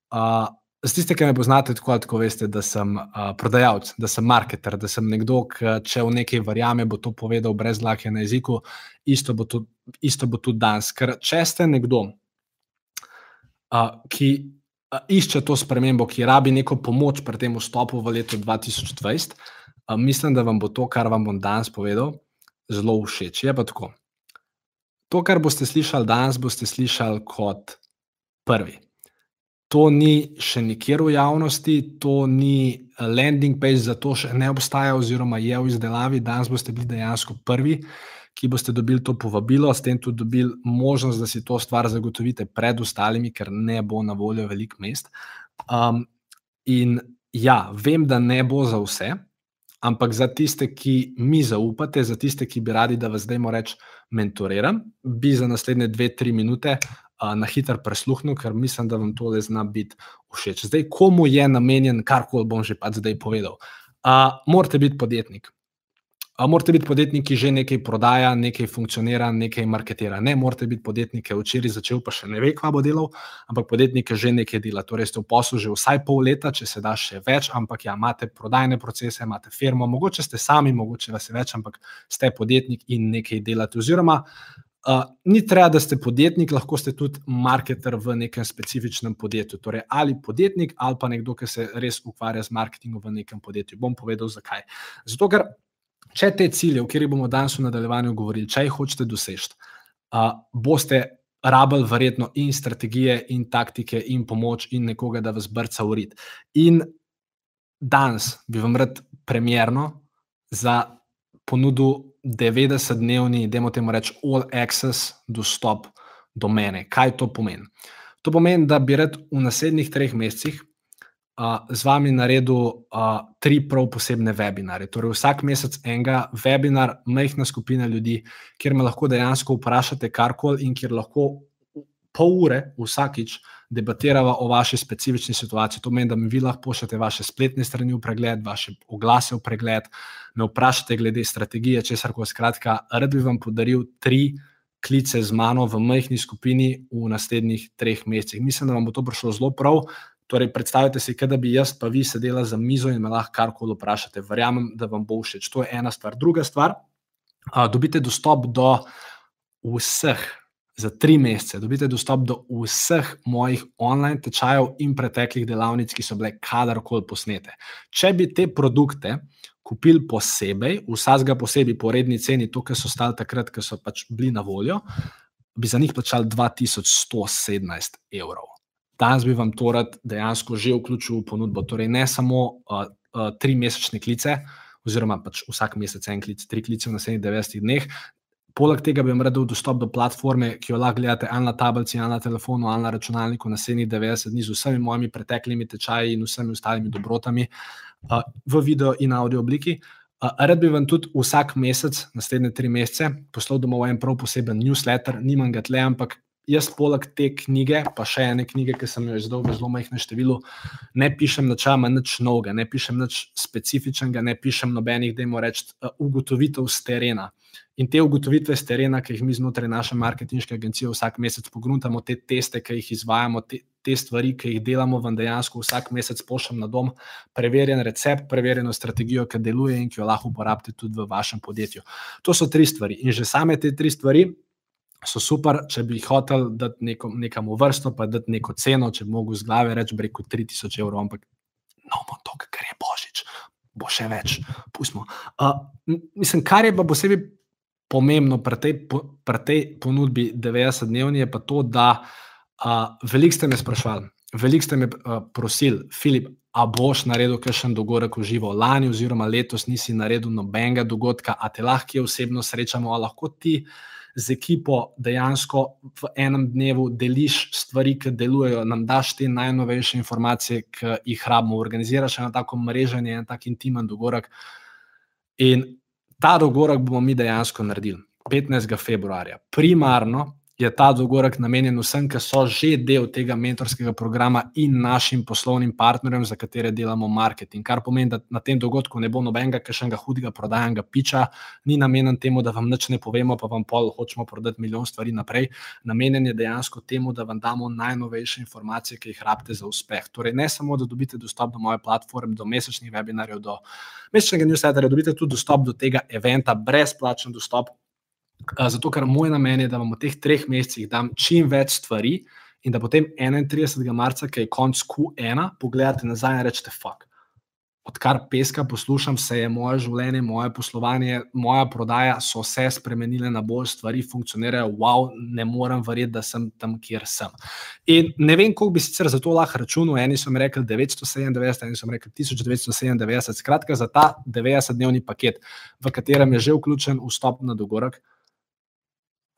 Uh, Za tiste, ki me poznate, tako, tako veste, da sem uh, prodajalec, da sem marketer, da sem nekdo, ki če v nekaj verjame, bo to povedal brez lake na jeziku, isto bo, to, isto bo tudi danes. Ker če ste nekdo, uh, ki uh, išče to spremembo, ki rabi neko pomoč pri tem vstopu v leto 2020, uh, mislim, da vam bo to, kar vam bom danes povedal, zelo všeč. Je pa tako. To, kar boste slišali danes, boste slišali kot prvi. To ni še nikjer v javnosti, to ni eh, landing page, zato še ne obstaja, oziroma je v izdelavi. Danes boste bili dejansko prvi, ki boste dobili to povabilo, s tem tudi dobili možnost, da si to stvar zagotovite pred ostalimi, ker ne bo na voljo veliko mest. Um, in ja, vem, da ne bo za vse, ampak za tiste, ki mi zaupate, za tiste, ki bi radi, da vas zdaj moram reči, mentoriram, bi za naslednje dve, tri minute na hitro prisluhnil, ker mislim, da vam to le zna biti všeč. Zdaj, komu je namenjen, karkoli bom že pač zdaj povedal. Uh, morate biti podjetnik. Uh, morate biti podjetnik, ki že nekaj prodaja, nekaj funkcionira, nekaj marketira. Ne, morate biti podjetnik, ki je včeraj začel, pa še ne ve, kva bo delal, ampak podjetnik, ki že nekaj dela. Torej, ste v poslu že vsaj pol leta, če se da še več, ampak ja, imate prodajne procese, imate firmo, mogoče ste sami, mogoče vas je več, ampak ste podjetnik in nekaj delate. Oziroma, Uh, ni treba, da ste podjetnik, lahko ste tudi marketer v nekem specifičnem podjetju. Torej, ali podjetnik, ali pa nekdo, ki se res ukvarja z marketingom v nekem podjetju. Bom povedal, zakaj. Zato, ker če te cilje, o katerih bomo danes v nadaljevanju govorili, če jih hočete doseči, uh, boste rabili verjetno in strategije, in taktike, in pomoč, in nekoga, da vas brca urit. In danes bi vam rad premjerno za ponudil 90-dnevni, da imamo temu reči, all access dostop do mene. Kaj to pomeni? To pomeni, da bi rad v naslednjih treh mesecih uh, z vami naredil uh, tri prav posebne webinare. Torej, vsak mesec enega webinar, majhna skupina ljudi, kjer me lahko dejansko vprašate karkoli in kjer lahko pol ure vsakič debatirava o vaši specifični situaciji. To pomeni, da mi vi lahko pošljete vaše spletne strani v pregled, vaše oglase v pregled, me vprašate glede strategije, če se lahko skratka, rad bi vam podaril tri klice z mano v majhni skupini v naslednjih treh mesecih. Mislim, da vam bo to prišlo zelo prav. Torej, predstavljate si, da bi jaz pa vi sedela za mizo in me lahko karkoli vprašate. Verjamem, da vam bo všeč. To je ena stvar. Druga stvar, dobite dostop do vseh za tri mesece dobite dostop do vseh mojih online tečajev in preteklih delavnic, ki so bile kadarkoli posnete. Če bi te produkte kupili posebej, vsakega posebej po redni ceni, to, kar so stali takrat, ko so pač bili na voljo, bi za njih plačali 2117 evrov. Danes bi vam to rad dejansko že vključil v ponudbo. Torej, ne samo uh, uh, tri mesečne klice, oziroma pač vsak mesec en klic, tri klice v naslednjih 90 dneh, Poleg tega bi vam rad dal dostop do platforme, ki jo lahko gledate ali na tablici, ali na telefonu, ali na računalniku na 90 dni z vsemi mojimi preteklimi tečaji in vsemi ostalimi dobrotami uh, v video in audio obliki. Uh, rad bi vam tudi vsak mesec, naslednje tri mesece, poslal domov en prav poseben newsletter, nimam ga tle, ampak jaz poleg te knjige, pa še ene knjige, ki sem jo izdal v zelo majhnem številu, ne pišem načela nič novega, ne pišem nič specifičnega, ne pišem nobenih, da jim rečem, uh, ugotovitev z terena. In te ugotovitve z terena, ki jih mi znotraj naše marketinške agencije vsak mesec pogruntamo, te teste, ki jih izvajamo, te, te stvari, ki jih delamo, vam dejansko vsak mesec pošljem na dom, preverjen recept, preverjeno strategijo, ki deluje in ki jo lahko uporabite tudi v vašem podjetju. To so tri stvari. In že same te tri stvari so super, če bi hotel dati nekom, nekam vrsto, pa dati neko ceno, če bi mogel z glave reči, preko 3000 evrov, ampak no, bom to, kar je božič. Bo še več, pustimo. Uh, mislim, kar je pa posebej pomembno pri tej, pri tej ponudbi 90-dnevni, je pa to, da uh, veliko ste me sprašvali, veliko ste me uh, prosili, Filip, a boš naredil kakšen dogodek v živo lani, oziroma letos nisi naredil nobenega dogodka, a te lahko osebno srečamo, a lahko ti. Z ekipo dejansko v enem dnevu deliš stvari, ki delujejo, nam daš te najnovejše informacije, ki jih rabimo, organiziraš eno tako mreženje, en tak intimen dogodek. In ta dogovorek bomo mi dejansko naredili. 15. februarja. Primarno je ta dogodek namenjen vsem, ki so že del tega mentorskega programa in našim poslovnim partnerjem, za katere delamo marketing. Kar pomeni, da na tem dogodku ne bo nobenega, ki še enega hudega prodajanega piča, ni namenjen temu, da vam nič ne povemo, pa vam pol hočemo prodati milijon stvari naprej. Namenjen je dejansko temu, da vam damo najnovejše informacije, ki jih rabite za uspeh. Torej, ne samo, da dobite dostop do moje platforme, do mesečnih webinarjev, do mesečnega newslettera, dobite tudi dostop do tega eventa, brezplačen dostop Zato, ker moj namen je, da vam v teh treh mesecih dam čim več stvari, in da potem 31. marca, ki je konc Q1, pogledate nazaj in rečete: Fuck. Odkar peska poslušam, se je moje življenje, moje poslovanje, moja prodaja, so se spremenile na bolj, stvari funkcionirajo, wow, ne morem verjeti, da sem tam, kjer sem. In ne vem, koliko bi sicer za to lahko računal. Eni so mi rekli 997, eni so mi rekli 1997. Skratka, za ta 90-dnevni paket, v katerem je že vključen vstop na dogorek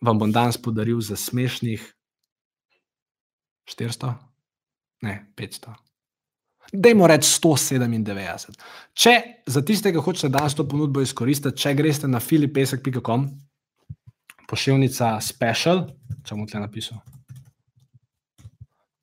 vam bom danes podaril za smešnih 400, ne 500. Dajmo reči 197. Če za tistega hočete danes to ponudbo izkoristiti, če greste na filipesek.com, pošiljnica special, če bom tle napisal.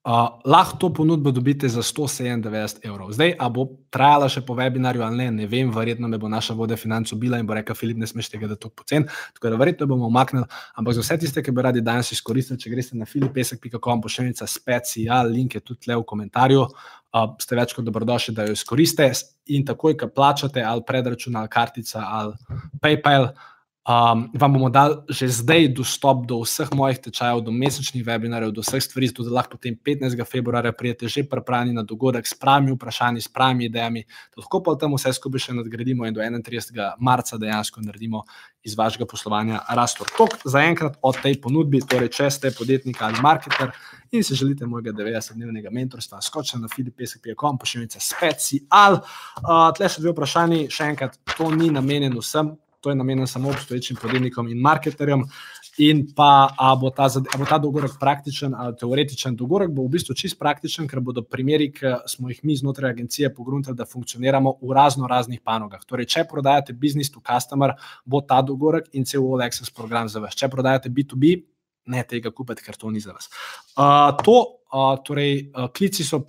Uh, lahko to ponudbo dobite za 197 evrov. Zdaj, a bo trajala še po webinarju ali ne, ne vem, verjetno me bo naša voda financ ubila in bo rekel: Filip, ne smeš tega, da to pocen. Tako da verjetno bomo omaknili. Ampak za vse tiste, ki bi radi danes izkoristili, če greste na filipesek.com, pošiljnica special, link je tudi le v komentarju. Uh, ste več kot dobrodošli, da jo izkoristite in takoj, ko plačate ali predračun ali kartica ali PayPal. Um, vam bomo dali že zdaj dostop do vseh mojih tečajev, do mesečnih webinarjev, do vseh stvari, zato da lahko potem 15. februarja prijete že pripravljeni na dogodek s pravimi vprašanji, s pravimi idejami, lahko pa tam vse skupaj še nadgradimo in do 31. marca dejansko naredimo iz vašega poslovanja rastor. Tok za enkrat o tej ponudbi, torej če ste podjetnik ali marketer in si želite mojega 90-dnevnega mentorstva, skočite na filipesek.com, pošiljite special. Uh, tle še dve vprašanji, še enkrat, to ni namenjeno vsem, to je namenjeno samo obstoječim podjetnikom in marketerjem. In pa, ali bo, bo ta dogodek praktičen ali teoretičen dogodek, bo v bistvu čist praktičen, ker bodo primeri, ki smo jih mi znotraj agencije pogruntali, da funkcioniramo v razno raznih panogah. Torej, če prodajate business to customer, bo ta dogodek in cel All Access program za vas. Če prodajate B2B, ne tega kupiti, ker to ni za vas. Uh, to, torej, klici, so,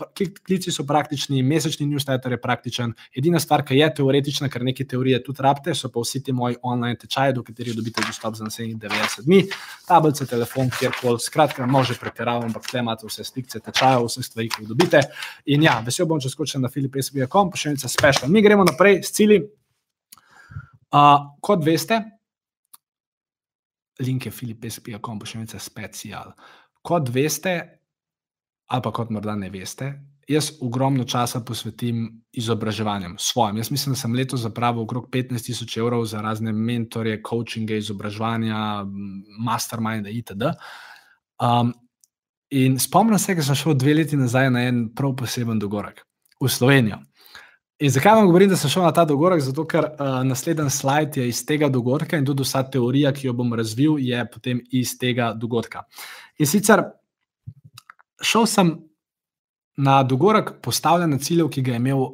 klici so praktični, mesečni newsletter je praktičen. Edina stvar, ki je teoretična, ker neke teorije tudi rabite, so pa vsi ti moji online tečaji, do katerih dobite dostop za naslednjih 90 dni, tablice, telefon, kjerkoli. Skratka, može pretiravam, ampak tle imate vse slike tečajev, vse stvari, ki jih dobite. In ja, vesel bom, če skočim na filipesb.com, pa še enica special. Mi gremo naprej s cilji. Uh, kot veste, link je filipesp.com, pa še nekaj special. Kot veste, ali pa kot morda ne veste, jaz ogromno časa posvetim izobraževanjem svojim. Jaz mislim, da sem letos zapravil okrog 15 tisoč evrov za razne mentorje, coachinge, izobraževanja, mastermind, itd. Um, in spomnim se, da sem šel dve leti nazaj na en prav poseben dogodek v Slovenijo. In zakaj vam govorim, da sem šel na ta dogodek? Zato, ker uh, naslednji slajd je iz tega dogodka in tudi vsa teorija, ki jo bom razvil, je potem iz tega dogodka. In sicer šel sem na dogodek postavljanja ciljev, ki ga je imel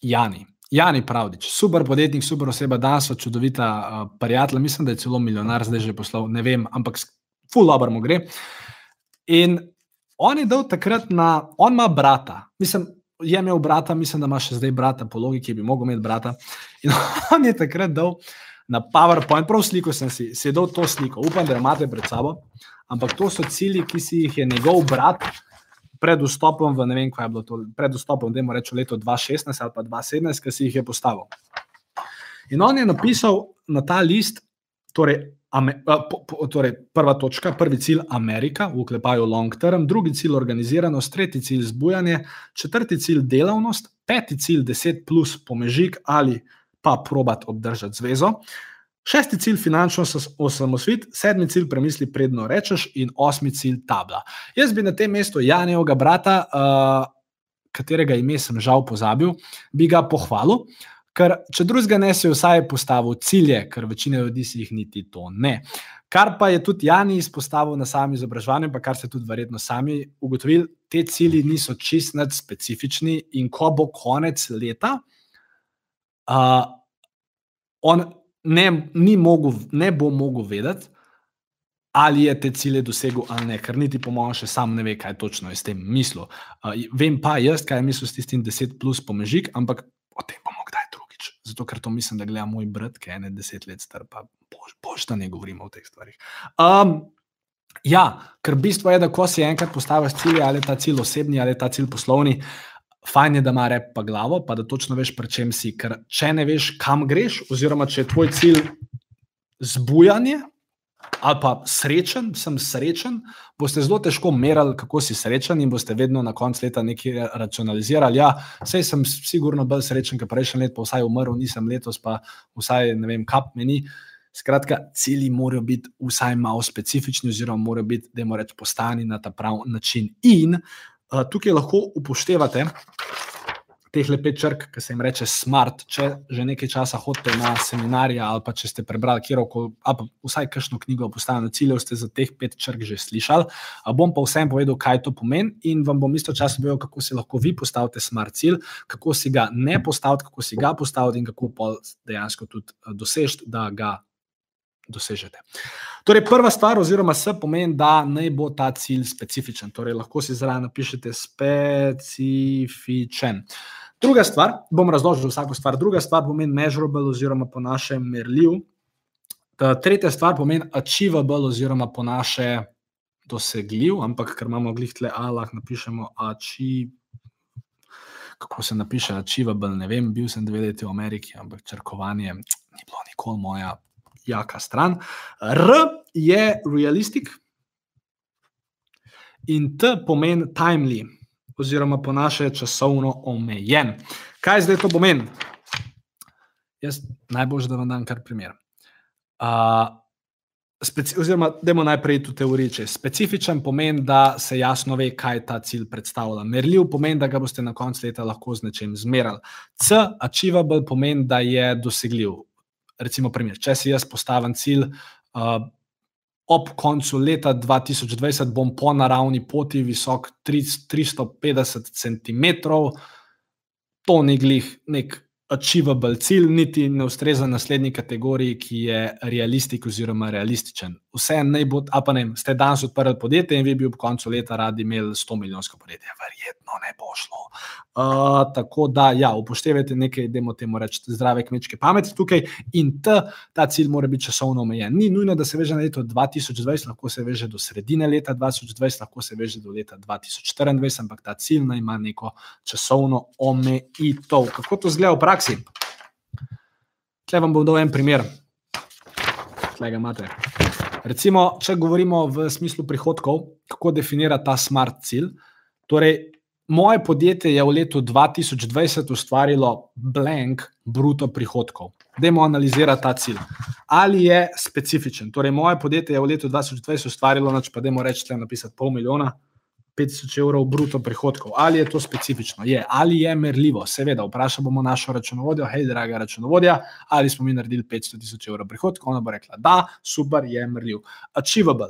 Jani. Jani Pravdič, super podjetnik, super oseba, danes so čudovita uh, prijatelja, mislim, da je celo milijonar, zdaj že poslal, ne vem, ampak full dobro mu gre. In on je dal takrat na, on ima brata, mislim, je imel brata, mislim, da ima še zdaj brata, po logiki bi mogel imeti brata. In on je takrat dal na PowerPoint, prav sliko sem si, si dal to sliko, upam, da jo imate pred sabo. Ampak to so cilji, ki si jih je njegov brat pred vstopom v ne vem, kaj je bilo to, pred vstopom, da mu reče leto 2016 ali pa 2017, ki si jih je postavil. In on je napisal na ta list, torej Torej, prva točka, prvi cilj Amerika, v oklepaju long term, drugi cilj organiziranost, tretji cilj zbujanje, četrti cilj delavnost, peti cilj 10 plus pomežik ali pa probat obdržati zvezo, šesti cilj finančno osamosvit, sedmi cilj premisli predno rečeš in osmi cilj tabla. Jaz bi na tem mestu Janjevega brata, uh, katerega ime sem žal pozabil, bi ga pohvalil. Ker, če drugega ne, si vsaj postavil cilje, ker večina ljudi si jih niti to ne. Kar pa je tudi Jani izpostavil na samem izobraževanju, pa kar ste tudi verjetno sami ugotovili, te cilji niso čist nad specifični, in ko bo konec leta, uh, on ne, mogel, ne bo mogel vedeti, ali je te cilje dosegel ali ne, ker niti po mojem še sam ne ve, kaj točno je s tem mislil. Uh, vem pa jaz, kaj je mislil s tistim 10 plus pomežik, ampak o tem bomo kdaj drugič. Zato, ker to mislim, da gleda moj brat, ki je ene deset let star, pa boš, boš da ne govorimo o teh stvarih. Um, ja, ker bistvo je, da ko si enkrat postaviš cilje, ali je ta cilj osebni ali je ta cilj poslovni. Fajn je, da ima rep pa glavo, pa da točno veš, pri čem si. Ker če ne veš, kam greš, oziroma če je tvoj cilj zbujanje, ali pa srečen, sem srečen, boste zelo težko merili, kako si srečen in boste vedno na koncu leta nekaj racionalizirali. Ja, vse sem sigurno bolj srečen, ker prejšnji let, pa vsaj umrl, nisem letos, pa vsaj ne vem, kap meni. Skratka, cilji morajo biti vsaj malo specifični, oziroma morajo biti, da jim rečemo, postani na ta pravi način. In tukaj lahko upoštevate, teh lepih črk, ki se jim reče smart. Če že nekaj časa hodite na seminarije ali pa če ste prebrali kjerkoli, ali pa vsaj kakšno knjigo o postavljanju ciljev, ste za teh pet črk že slišali. Bom pa vsem povedal, kaj to pomeni in vam bom istočasno povedal, kako si lahko vi postavite smart cilj, kako si ga ne postaviti, kako si ga postaviti in kako pa dejansko tudi eh, dosežete, da ga. Dosežete. Torej, prva stvar, oziroma se pomeni, da naj bo ta cilj specifičen. Torej, lahko si zraven napišete specifičen. Druga stvar, bom razložil vsako stvar. Druga stvar pomeni measurable, oziroma po našem merljiv. Tretja stvar pomeni achievable, oziroma po naše dosegljiv, ampak ker imamo glihle A, lahko napišemo achievable. Kako se napiše achievable, ne vem, bil sem dve leti v Ameriki, ampak črkovanje ni bilo nikoli moja jaka stran. R je realistic in T pomeni timely oziroma po naše časovno omejen. Kaj zdaj to pomeni? Jaz najbolj, da vam dam kar primer. Uh, speci, oziroma, da imamo najprej tu teorijo. Specifičen pomeni, da se jasno ve, kaj ta cilj predstavlja. Merljiv pomeni, da ga boste na koncu leta lahko z nečem zmerali. C, achievable pomeni, da je dosegljiv. Recimo, primer, če si jaz postavim cilj. Uh, ob koncu leta 2020 bom po naravni poti visok 350 cm. To ni glih nek achievable cilj, niti ne ustreza naslednji kategoriji, ki je realistik oziroma realističen. Vse naj bo, a pa ne, ste danes odprli podjetje in vi bi ob koncu leta radi imeli 100 milijonsko podjetje. Verjetno ne bo šlo. Uh, tako da, ja, upoštevajte nekaj, da imamo reči zdrave kmečke pameti tukaj in t, ta cilj mora biti časovno omejen. Ni nujno, da se veže na leto 2020, lahko se veže do sredine leta 2020, lahko se veže do leta 2024, ampak ta cilj naj ima neko časovno omejitev. Kako to zgleda v praksi? Tle vam bom dal en primer. Tle ga imate. Recimo, če govorimo v smislu prihodkov, kako definira ta smart cilj. Torej, moje podjetje je v letu 2020 ustvarilo blank bruto prihodkov. Dajmo analizirati ta cilj. Ali je specifičen? Torej, moje podjetje je v letu 2020 ustvarilo, noč pa dajmo reči, da je napisati pol milijona. 500 evrov bruto prihodkov. Ali je to specifično? Je. Ali je merljivo? Seveda, vprašamo našo računovodjo, hej, draga računovodja, ali smo mi naredili 500 tisoč evrov prihodkov. Ona bo rekla, da, super, je merljiv. Achievable.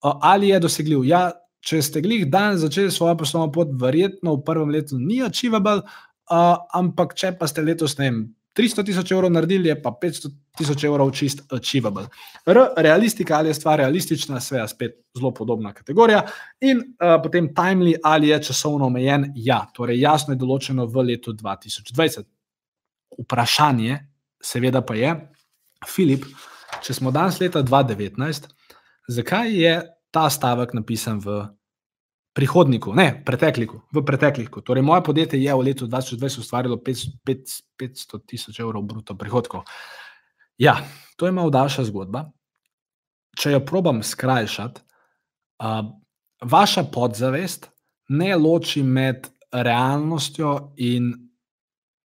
Ali je dosegljiv? Ja, če ste glih dan začeli svojo poslovno pot, verjetno v prvem letu ni achievable, uh, ampak če pa ste letos, ne vem, 300 tisoč evrov naredili, pa 500 tisoč evrov čist achievable. R, realistika ali je stvar realistična, sve je spet zelo podobna kategorija. In uh, potem timely ali je časovno omejen, ja, torej jasno je določeno v letu 2020. Vprašanje, seveda pa je, Filip, če smo danes leta 2019, zakaj je ta stavek napisan v prihodniku, ne pretekliku, v pretekliku. Torej, moje podjetje je v letu 2020 ustvarilo 500 tisoč evrov bruto prihodkov. Ja, to je malo daljša zgodba. Če jo probam skrajšati, uh, vaša podzavest ne loči med realnostjo in,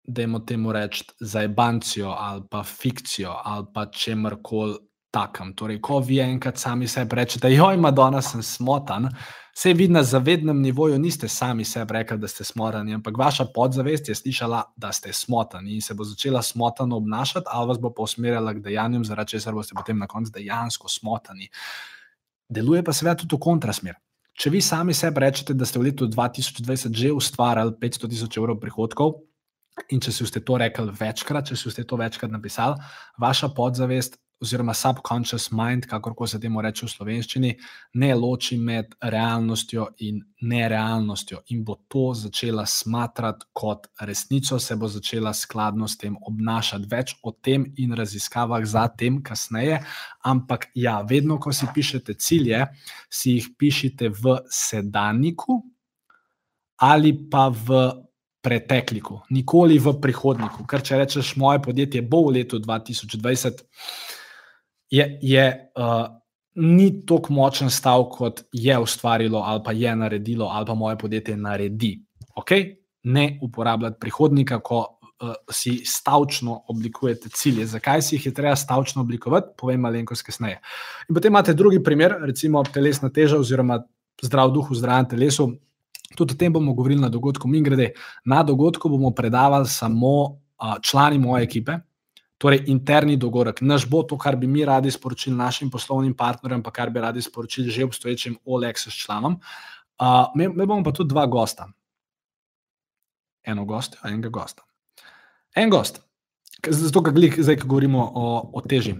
da imamo temu reči, zajbancijo ali pa fikcijo ali pa čemkoli takem. Torej, ko vi enkrat sami sebi rečete, joj, Madonna, sem smotan, se vi na zavednem nivoju niste sami sebi rekli, da ste smotani, ampak vaša podzavest je slišala, da ste smotani in se bo začela smotano obnašati, ali vas bo pa usmerjala k dejanjem, zaradi česar boste potem na koncu dejansko smotani. Deluje pa seveda tudi v kontrasmer. Če vi sami sebi rečete, da ste v letu 2020 že ustvarjali 500 tisoč evrov prihodkov, In če ste to rekli večkrat, če ste to večkrat napisali, vaša podzavest oziroma subconscious mind, kako se temu reče v slovenščini, ne loči med realnostjo in nerealnostjo in bo to začela smatrati kot resnico, se bo začela skladno s tem obnašati. Več o tem in raziskavah za tem kasneje, ampak ja, vedno, ko si pišete cilje, si jih pišite v sedanjiku ali pa v pretekliku, nikoli v prihodniku. Ker če rečeš, moje podjetje bo v letu 2020 je, je uh, ni tako močen stav, kot je ustvarilo ali pa je naredilo, ali pa moje podjetje naredi. Okay? Ne uporabljati prihodnika, ko uh, si stavčno oblikujete cilje. Zakaj si jih je treba stavčno oblikovati, povem malenkost kasneje. In potem imate drugi primer, recimo telesna teža oziroma zdrav duh v zdravem telesu. Tudi o tem bomo govorili na dogodku. Mi grede, na dogodku bomo predavali samo uh, člani moje ekipe, Torej, interni dogodek, naš bo to, kar bi mi radi sporočili našim poslovnim partnerjem, pa kar bi radi sporočili že obstoječim OLEX članom. Uh, me, me bomo pa tudi dva gosta. Eno gost, enega gosta. En gost, zato, ker zdaj govorimo o, o teži.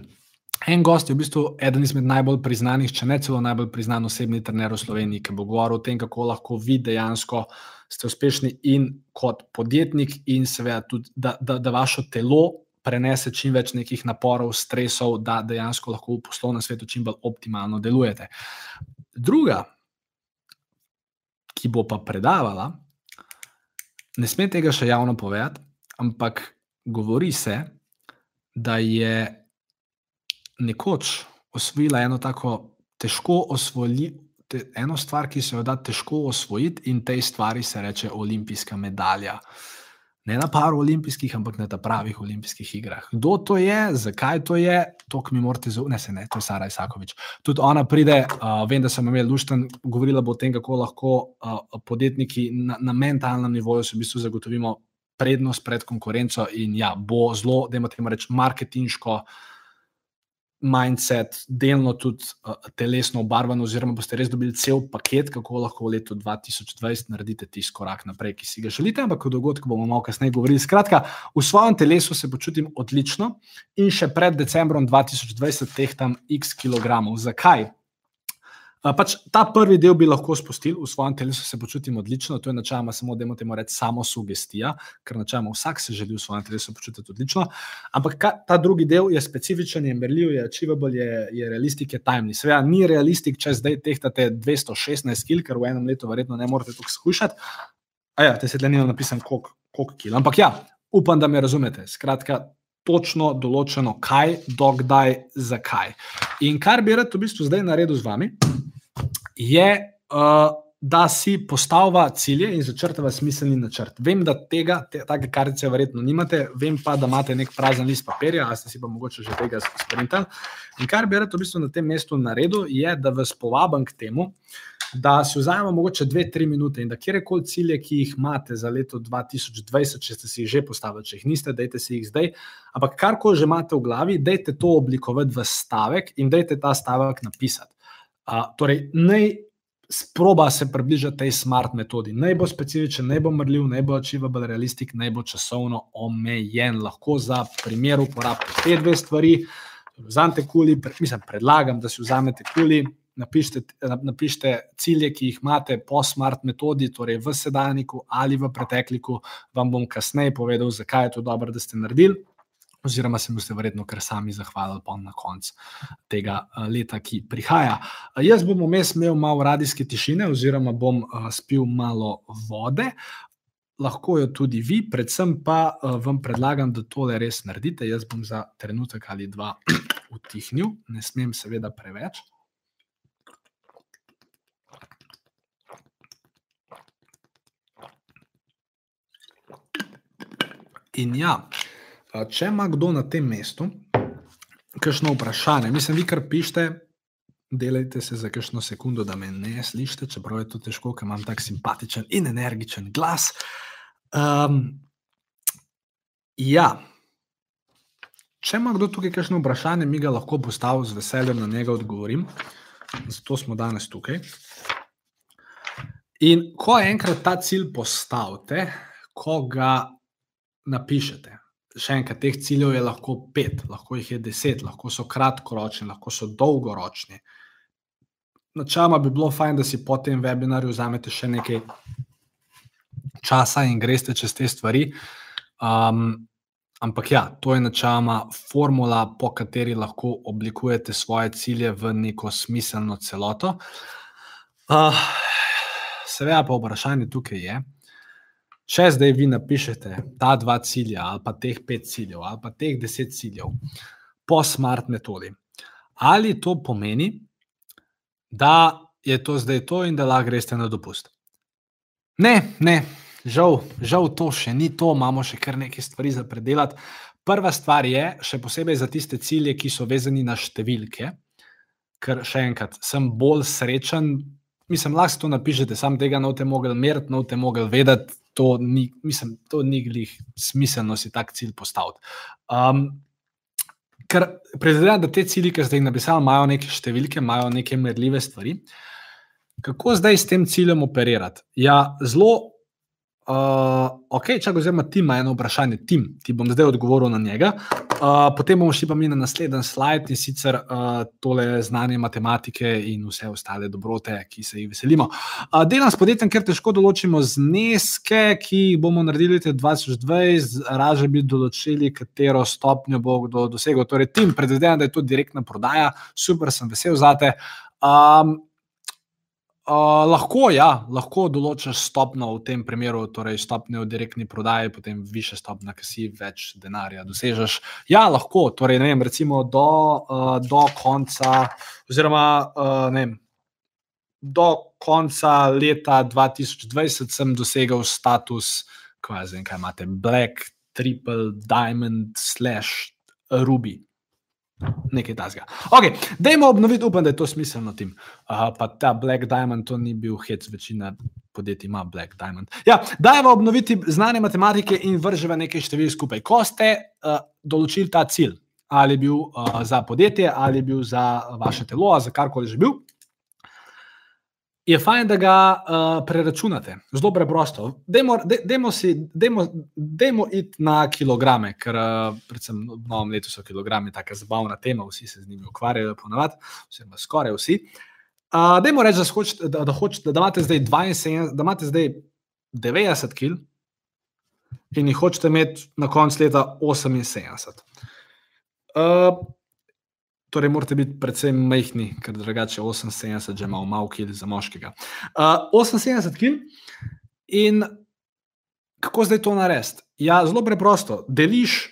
En gost je v bistvu eden izmed najbolj priznanih, če ne celo najbolj priznan osebni trener v Sloveniji, ki bo govoril o tem, kako lahko vi dejansko ste uspešni in kot podjetnik, in seveda tudi, da, da, da vaše telo prenese čim več nekih naporov, stresov, da dejansko lahko v poslovnem svetu čim bolj optimalno delujete. Druga, ki bo pa predavala, ne sme tega še javno povedati, ampak govori se, da je nekoč osvojila eno tako težko osvojiti. Eno stvar, ki se jo da težko osvojiti, in tej stvari se reče olimpijska medalja. Uh, ne na paru olimpijskih, ampak na pravih olimpijskih igrah. Kdo to je, zakaj to je, to mi morate zaupati, ne ne, to je Sara Isakovič. Tudi ona pride, uh, vem, da sem imel lušten, govorila bo o tem, kako lahko uh, podjetniki na, na mentalnem nivoju se v bistvu zagotovimo prednost pred konkurenco in ja, bo zelo, da imamo reči, marketinško mindset, delno tudi uh, telesno obarvan, oziroma boste res dobili cel paket, kako lahko v letu 2020 naredite tisti korak naprej, ki si ga želite. Ampak o dogodku bomo malo kasneje govorili. Skratka, v svojem telesu se počutim odlično in še pred decembrom 2020 tehtam x kilogramov. Zakaj? Pač ta prvi del bi lahko spustili, v svojem telesu se počutim odlično, to je načeloma samo, da imamo reči, samo sugestija, ker načeloma vsak se želi v svojem telesu počutiti odlično. Ampak ka, ta drugi del je specifičen, je merljiv, je achievable, je, je realistik, je timely. Seveda ni realistik, če zdaj tehtate 216 kg, ker v enem letu verjetno ne morete tako skušati. A ja, te se tle ni napisan, koliko kg. Ampak ja, upam, da me razumete. Skratka. Točno določeno, kaj, dokdaj, zakaj. In kar bi rad v bistvu zdaj naredil z vami, je, uh, da si postavlja cilje in začrtava smiselni načrt. Vem, da tega, te, take kartice verjetno nimate, vem pa, da imate nek prazen list papirja, a ste si pa mogoče že tega sprintali. In kar bi rad v bistvu na tem mestu naredil, je, da vas povabim k temu. Da si vzamemo mogoče dve, tri minute in da kjerkoli cilje, ki jih imate za leto 2020, če ste si jih že postavili, če jih niste, dajte si jih zdaj. Ampak karkoli že imate v glavi, dajte to oblikovati v stavek in dajte ta stavek napisati. Uh, torej, naj sproba se približati tej smart metodi. Naj bo specifičen, naj bo mrljiv, naj bo achievable, realistik, naj bo časovno omejen. Lahko za primer uporabite te dve stvari. Vzamete kuli, mislim, predlagam, da si vzamete kuli, napišite, napišite cilje, ki jih imate po smart metodi, torej v sedajniku ali v pretekliku. Vam bom kasneje povedal, zakaj je to dobro, da ste naredili oziroma se boste verjetno kar sami zahvalili na koncu tega eh, leta, ki prihaja. Eh, jaz bom vmes imel malo radijske tišine, oziroma bom eh, spil malo vode. Lahko jo tudi vi, predvsem pa vam predlagam, da tole res naredite. Jaz bom za trenutek ali dva utihnil, ne smem, seveda, preveč. In ja, Če ima kdo na tem mestu kakšno vprašanje, mislim, vi kar pišete, delajte se za kakšno sekundo, da me ne slišite, čeprav je to težko, ker imam tako simpatičen in energičen glas. Um, ja. Če ima kdo tukaj kakšno vprašanje, mi ga lahko postavim z veseljem na njega odgovorim. Zato smo danes tukaj. In ko enkrat ta cilj postavite, ko ga napišete. Še enkrat, teh ciljev je lahko pet, lahko jih je deset, lahko so kratkoročni, lahko so dolgoročni. Načeloma bi bilo fajn, da si po tem webinarju vzamete še nekaj časa in greste čez te stvari. Um, ampak ja, to je načeloma formula, po kateri lahko oblikujete svoje cilje v neko smiselno celoto. Uh, Seveda, pa vprašanje tukaj je, če zdaj vi napišete ta dva cilja, ali pa teh pet ciljev, ali pa teh deset ciljev po smart metodi, ali to pomeni, da je to zdaj to in da lahko greste na dopust. Ne, ne, žal, žal to še ni to, imamo še kar nekaj stvari za predelati. Prva stvar je, še posebej za tiste cilje, ki so vezani na številke, ker še enkrat sem bolj srečen mislim, lahko to napišete, sam tega ne boste mogli meriti, ne boste mogli vedeti. To ni, mislim, to ni glih smiselno si tak cilj postaviti. Um, ker predvidevam, da te cilje, ki ste jih napisali, imajo neke številke, imajo neke merljive stvari. Kako zdaj s tem ciljem operirati? Ja, zelo Ok, čakaj, oziroma ti ima eno vprašanje, Tim, ti bom zdaj odgovoril na njega. Uh, potem bomo šli pa mi na naslednji slajd in sicer uh, tole znanje matematike in vse ostale dobrote, ki se jih veselimo. Uh, delam s podjetjem, ker težko določimo zneske, ki jih bomo naredili v 2020, raže bi določili, katero stopnjo bo kdo dosegel. Torej, Tim, predvidevam, da je to direktna prodaja, super, sem vesel za te. Um, Uh, lahko, ja, lahko določiš stopno v tem primeru, torej stopnjo v direktni prodaji, potem više stopnje, ki si več denarja dosežeš. Ja, lahko, torej ne vem, recimo do, uh, do konca, oziroma uh, ne vem. Do konca leta 2020 sem dosegel status, kaj, vem, kaj imate, Black, Triple, Diamond, Slash, Ruby nekaj tasga. Ok, dajmo obnoviti, upam, da je to smiselno tim. Uh, pa ta Black Diamond, to ni bil hec, večina podjetij ima Black Diamond. Ja, dajmo obnoviti znanje matematike in vržemo nekaj števil skupaj. Ko ste uh, določili ta cilj, ali je bil uh, za podjetje, ali je bil za vaše telo, za karkoli že bil, je fajn, da ga uh, preračunate. Zelo preprosto. Dajmo iti na kilograme, ker uh, predvsem v novem letu so kilogrami tako zabavna tema, vsi se z njimi ukvarjajo, ponovadi, oziroma skoraj vsi. Uh, dajmo reči, da, hoč, da, da, hoč, da, imate 72, da imate zdaj 90 kg in jih hočete imeti na koncu leta 78. Uh, Torej, morate biti predvsem majhni, ker drugače 78 že imamo malo kil za moškega. Uh, 78 kil. In kako zdaj to narediti? Ja, zelo preprosto. Deliš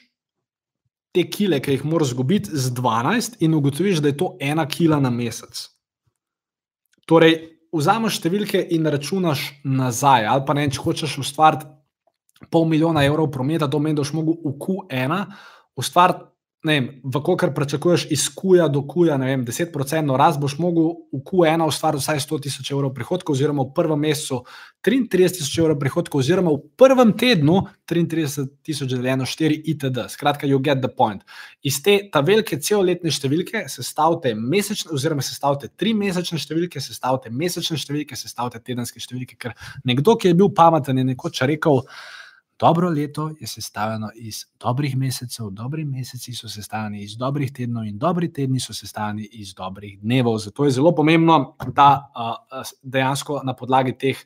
te kile, ki jih moraš zgubiti, z 12 in ugotoviš, da je to ena kila na mesec. Torej, vzameš številke in računaš nazaj. Ali pa ne, če hočeš ustvariti pol milijona evrov prometa, to pomeni, da boš mogel v Q1 ustvariti Vkakor pričakuješ iz kuja do kuja, ne vem, 10% rast, boš mogel v Q1 ustvariti vsaj 100 tisoč evrov prihodkov, oziroma v prvem mesecu 33 tisoč evrov prihodkov, oziroma v prvem tednu 33 tisoč deljeno 4 itd. Skratka, you get the point. Iz te ta velike celoletne številke sestavite mesečne, oziroma sestavite tri mesečne številke, sestavite mesečne številke, sestavite tedenske številke, ker nekdo, ki je bil pameten, je nekoč rekel, Dobro leto je sestavljeno iz dobrih mesecev, dobri meseci so sestavljeni iz dobrih tednov, in dobri tedni so sestavljeni iz dobrih dnevov. Zato je zelo pomembno, da dejansko na podlagi teh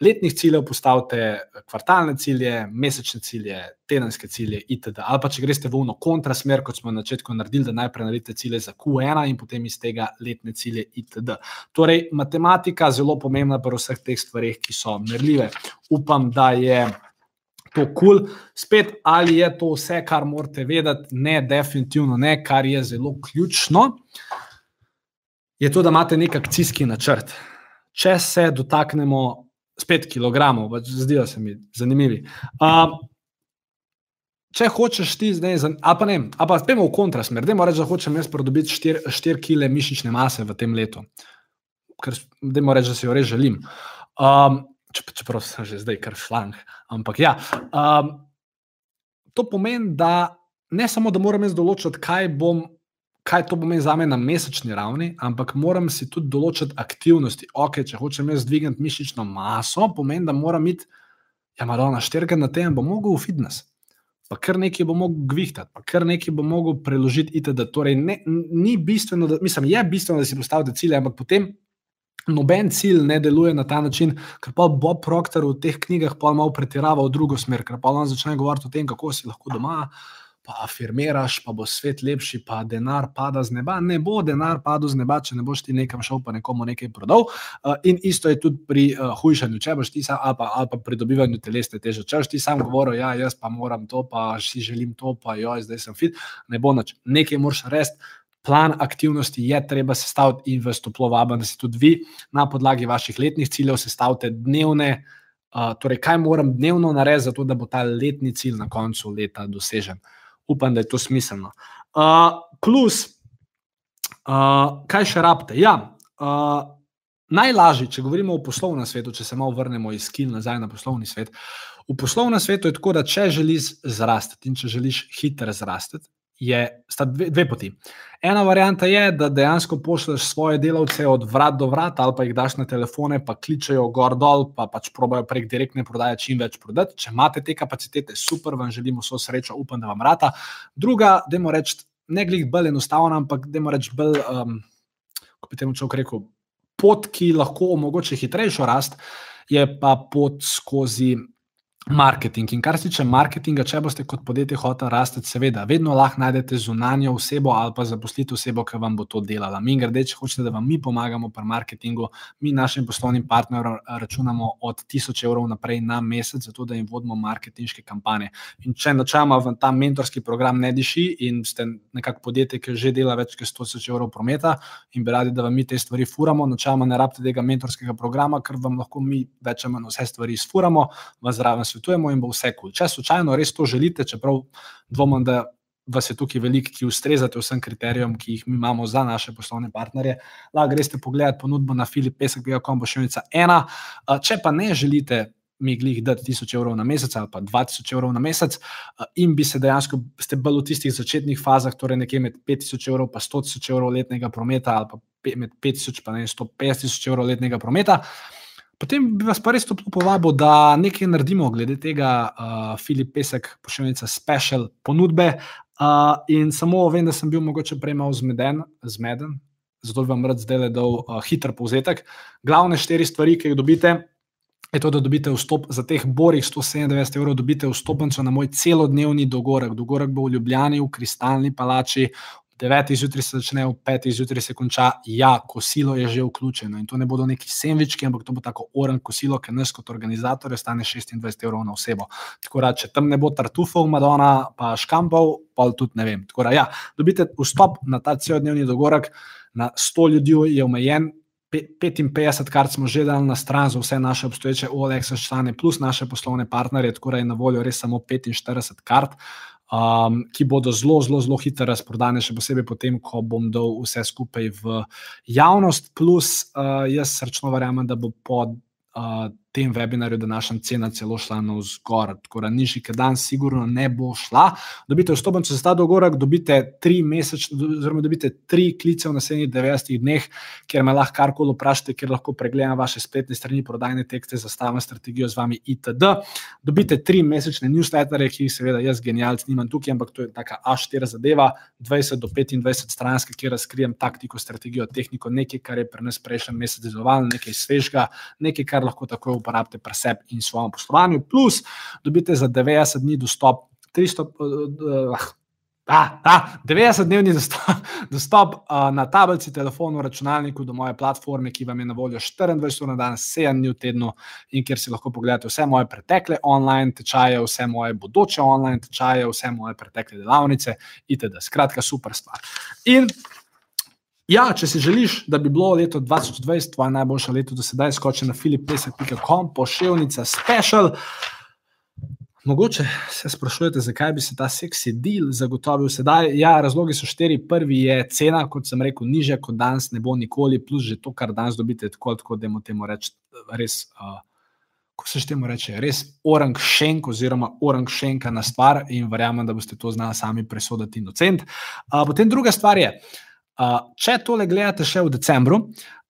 letnih ciljev postavite kvartalne cilje, mesečne cilje, tedenske cilje, itd. Ali pa če greste v eno kontrasmer, kot smo na začetku naredili, da najprej naredite cilje za Q1 in potem iz tega letne cilje, itd. Torej, matematika je zelo pomembna pri vseh teh stvarih, ki so merljive. Upam, da je to kul. Cool. Spet, ali je to vse, kar morate vedeti? Ne, definitivno ne, kar je zelo ključno. Je to, da imate nek akcijski načrt. Če se dotaknemo spet kilogramov, pač zdijo se mi zanimivi. Uh, če hočeš ti zdaj, ali pa ne, ali pa spemo v kontrasmer, da moraš, da hočem jaz pridobiti 4 kg mišične mase v tem letu, ker da moraš, da si jo res želim. Um, čeprav sem že zdaj kar šlang. Ampak ja, um, to pomeni, da ne samo, da moram jaz določiti, kaj, bom, kaj to pomeni za me na mesečni ravni, ampak moram si tudi določiti aktivnosti. Ok, če hočem jaz dvigniti mišično maso, pomeni, da moram iti Ja, malo na štirka na tem, bo mogel v fitness. Pa kar nekaj bo mogel gvihtati, pa kar nekaj bo mogel preložiti. Itd. Torej, ne, ni bistveno, da, mislim, je bistveno, da si postavite cilje, ampak potem noben cilj ne deluje na ta način, ker pa Bob Proctor v teh knjigah pa malo pretirava v drugo smer, ker pa on začne govoriti o tem, kako si lahko doma pa afirmiraš, pa bo svet lepši, pa denar pada z neba. Ne bo denar padel z neba, če ne boš ti nekam šel, pa nekomu nekaj prodal. Uh, in isto je tudi pri uh, hujšanju, če boš ti sam, ali pa, ali pa pri dobivanju telesne teže. Če boš ti sam govoril, ja, jaz pa moram to, pa si želim to, pa jo, zdaj sem fit, ne bo noč. Nekaj moraš res. Plan aktivnosti je treba sestaviti in vas toplo vabim, da si tudi vi na podlagi vaših letnih ciljev sestavite dnevne, uh, torej kaj moram dnevno narediti, zato da bo ta letni cilj na koncu leta dosežen. Upam, da je to smiselno. Uh, plus, uh, kaj še rabite? Ja, uh, najlažje, če govorimo o poslovnem svetu, če se malo vrnemo iz skil nazaj na poslovni svet. V poslovnem svetu je tako, da če želiš zrasti in če želiš hitro zrasti, je, sta dve, dve poti. Ena varianta je, da dejansko pošlješ svoje delavce od vrat do vrat, ali pa jih daš na telefone, pa kličejo gor dol, pa pač probajo prek direktne prodaje čim več prodati. Če imate te kapacitete, super, vam želimo vso srečo, upam, da vam rata. Druga, da moramo reči, ne glej bolj enostavna, ampak da moramo reči bolj, um, kot bi temu človek rekel, pot, ki lahko omogoča hitrejšo rast, je pa pot skozi marketing. In kar se tiče marketinga, če boste kot podjetje hoteli rasti, seveda, vedno lahko najdete zunanjo osebo ali pa zaposlite osebo, ki vam bo to delala. Mi, grede, če hočete, da vam mi pomagamo pri marketingu, mi našim poslovnim partnerjem računamo od 1000 evrov naprej na mesec, zato da jim vodimo marketinške kampanje. In če načeloma vam ta mentorski program ne diši in ste nekako podjetje, ki že dela več kot 100 tisoč evrov prometa in bi radi, da vam mi te stvari furamo, načeloma ne rabite tega mentorskega programa, ker vam lahko mi več ali manj vse stvari izfuramo, vas zraven svetujemo in bo vse kul. Cool. Če slučajno res to želite, čeprav dvomim, da vas je tukaj veliko, ki ustrezate vsem kriterijem, ki jih mi imamo za naše poslovne partnerje, lahko greste pogledati ponudbo na filipesek.com, bo še enica ena. Če pa ne želite. Mi glih dati 1000 evrov na mesec ali pa 2000 evrov na mesec, in bi se dejansko, ste bolj v tistih začetnih fazah, torej nekje med 5000 evrov in 100 000 evrov letnega prometa, ali pa med 5000 in 150 000 evrov letnega prometa. Potem bi vas pa res toplo povabil, da nekaj naredimo glede tega, uh, Filip Pesek, pošiljka special ponudbe. Uh, in samo vem, da sem bil mogoče prej malo zmeden, zmeden, zato vam rad zdaj le dal uh, hiter povzetek. Glavne štiri stvari, ki jih dobite. Je to, da dobite vstop za teh borih 197 evrov, dobite vstopnico na moj celodnevni dogodek. Dogodek bo v Ljubljani, v Kristalni palači, 9 zjutraj se začne, v 5 zjutraj se konča, ja, kosilo je že vključeno. In to ne bodo neki sendvički, ampak to bo tako oren kosilo, ki nas kot organizatorje stane 26 evrov na osebo. Tako da, če tam ne bo tartufov, Madona, pa škampov, pa tudi ne vem. Tako da, ja, dobite vstop na ta celodnevni dogodek, na 100 ljudi je omejen. 55 kart smo že dali na stran za vse naše obstoječe OLX člane, plus naše poslovne partnerje, tako da je na voljo res samo 45 kart. Um, ki bodo zelo, zelo, zelo hitro razprodane, še posebej potem, ko bom dal vse skupaj v javnost. Plus, uh, jaz srčno verjamem, da bo po uh, tem webinarju današnja cena celo šla na vzgor, tako da nižji, ki dan sigurno ne bo šla. Dobite vstopnico za ta dogovorek, dobite tri mesečne, oziroma dobite tri klice v naslednjih 90 dneh, kjer me lahko karkoli vprašate, kjer lahko pregledam vaše spletne strani, prodajne tekste, zastavljam strategijo z vami itd. Dobite tri mesečne newsletterje, ki jih seveda jaz genialc nimam tukaj, ampak to je taka A4 zadeva, 20 do 25 stranske, kjer razkrijem taktiko, strategijo, tehniko, nekaj, kar je pri nas prejšnji mesec delovalo, nekaj svežga, nekaj, kar lahko takoj uporabite pri sebi in svojem poslovanju, plus dobite za 90 dni dostop, 300, uh, ah, ah, 90 dnevni dostop, dostop uh, na tablici, telefonu, računalniku do moje platforme, ki vam je na voljo 24 ur na dan, 7 dni v tednu in kjer si lahko pogledate vse moje pretekle online tečaje, vse moje bodoče online tečaje, vse moje pretekle delavnice itd. Skratka, super stvar. In Ja, če si želiš, da bi bilo leto 2020 tvoje najboljše leto do sedaj, skoči na filipesek.com, pošiljka special. Mogoče se sprašujete, zakaj bi se ta seksi deal zagotovil sedaj. Ja, razlogi so štiri. Prvi je cena, kot sem rekel, nižja kot danes, ne bo nikoli, plus že to, kar danes dobite, tako kot da temu rečemo, res. Uh, Ko se temu reče, res orang šenk, oziroma orang šenka na stvar, in verjamem, da boste to znali sami presoditi in ocent. Uh, potem druga stvar je, uh, če tole gledate še v decembru,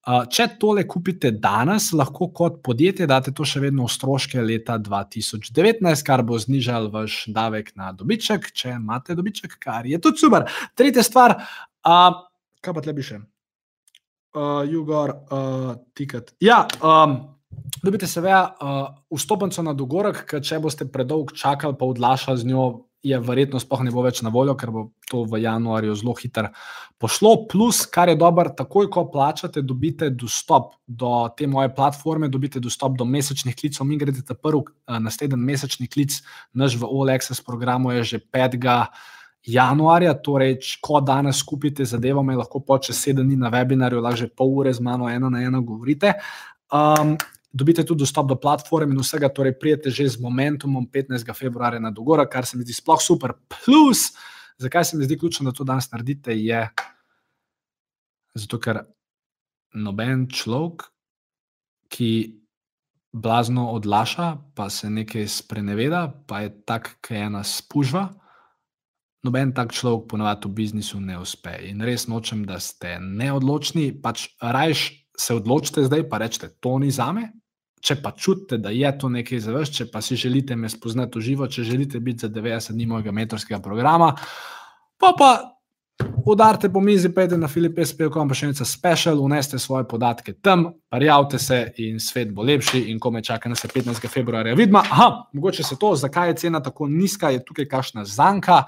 če tole kupite danes, lahko kot podjetje date to še vedno v stroške leta 2019, kar bo znižal vaš davek na dobiček, če imate dobiček, kar je tudi super. Tretja stvar, uh, kaj pa tle bi še? Uh, Jugor, uh, tiket. Ja, um, dobite seveda uh, vstopnico na dogorek, ker če boste predolgo čakali, pa odlašali z njo, je verjetno sploh ne bo več na voljo, ker bo to v januarju zelo hitro pošlo. Plus, kar je dobro, takoj ko plačate, dobite dostop do te moje platforme, dobite dostop do mesečnih klicev. Mi gredite prvi naslednji mesečni klic, naš v OLEXS programu je že 5. januarja, torej, ko danes skupite zadevo, me lahko po čez sedem dni na webinarju, lahko že pol ure z mano eno na eno govorite. Um, dobite tudi dostop do platforme in vsega, torej prijete že z momentumom 15. februarja na Dogora, kar se mi zdi sploh super. Plus, zakaj se mi zdi ključno, da to danes naredite, je zato, ker noben človek, ki blazno odlaša, pa se nekaj spreneveda, pa je tak, ki je ena spužva. Noben tak človek ponovadi v biznisu ne uspe. In res nočem, da ste neodločni, pač rajš se odločite zdaj, pa rečete, to ni za me, če pa čutite, da je to nekaj za vas, če pa si želite me spoznati v živo, če želite biti za 90 dni mojega mentorskega programa, pa pa udarite po mizi, pejte na filipes.com, pa še nekaj special, uneste svoje podatke tam, prijavite se in svet bo lepši in ko me čaka na se 15. februarja vidma. Aha, mogoče se to, zakaj je cena tako nizka, je tukaj kakšna zanka.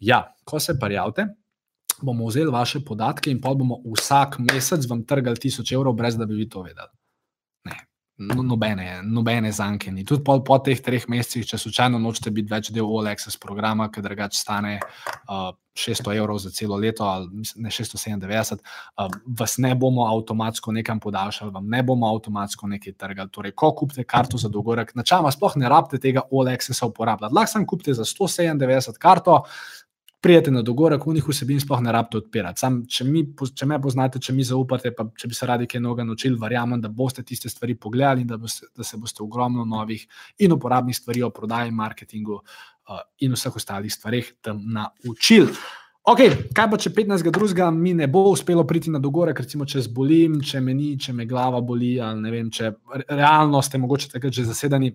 Ja, ko se prijavite, bomo vzeli vaše podatke in pa bomo vsak mesec vam trgali 1000 evrov, brez da bi vi to vedeli nobene, nobene zanke ni. Tudi po, po teh treh mesecih, če slučajno nočete biti več del OLEX programa, ki drugače stane uh, 600 evrov za celo leto, ali ne 697, uh, vas ne bomo avtomatsko nekam podaljšali, vam ne bomo avtomatsko nekaj trgali. Torej, ko kupite karto za dolgorek, načeloma sploh ne rabite tega OLEX-a uporabljati. Lahko sem kupite za 197 karto prijete na dogovorek, v njih vsebin sploh ne rabite odpirati. Sam, če, mi, če me poznate, če mi zaupate, pa če bi se radi kaj novega naučili, verjamem, da boste tiste stvari pogledali in da, boste, da se boste ogromno novih in uporabnih stvari o prodaji, marketingu uh, in vseh ostalih stvarih tam naučili. Ok, kaj pa če 15. drugega mi ne bo uspelo priti na dogovorek, recimo če zbolim, če me ni, če me glava boli, ali ne vem, če realno ste mogoče takrat že zasedani,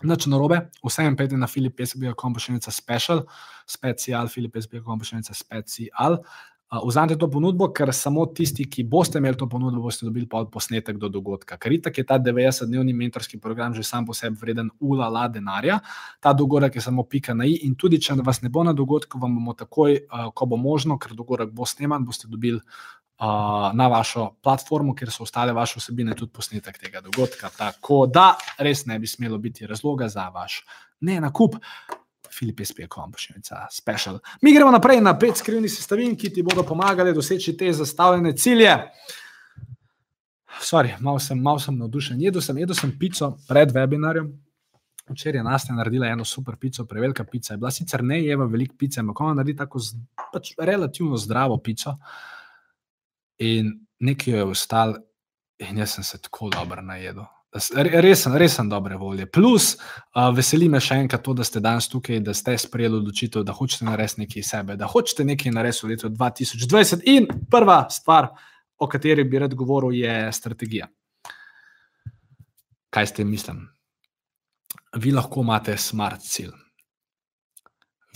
Nič narobe, vsem pejte na filipesbi.com, še nekaj special, special, filipesbi.com, še nekaj special. Vzamite to ponudbo, ker samo tisti, ki boste imeli to ponudbo, boste dobili posnetek do dogodka. Ker itak je ta 90-dnevni mentorski program že sam po sebi vreden ulala denarja. Ta dogodek je samo pika na i in tudi, če vas ne bo na dogodku, vam bomo takoj, ko bo možno, ker dogodek bo sneman, boste dobili na vašo platformo, kjer so ostale vaše vsebine, tudi posnetek tega dogodka. Tako da res ne bi smelo biti razloga za vaš ne nakup. Filip SP.com, še nekaj special. Mi gremo naprej na pet skrivnih sestavin, ki ti bodo pomagali doseči te zastavljene cilje. Sorry, malo sem, mal sem navdušen. Jedel sem, jedel sem pico pred webinarjem. Včeraj je Nastja naredila eno super pico, prevelika pica. Je bila sicer ne jeva veliko pice, ampak ona naredi tako pač relativno zdravo pico. Uh, in nekaj je ostalo, in jaz sem se tako dobro najedel. Res res sem dobre volje. Plus, uh, veseli me še enkrat to, da ste danes tukaj, da ste sprejeli odločitev, da hočete narediti nekaj sebe, da hočete nekaj narediti v letu 2020. In prva stvar, o kateri bi rad govoril, je strategija. Kaj ste mislim? Vi lahko imate smart cilj.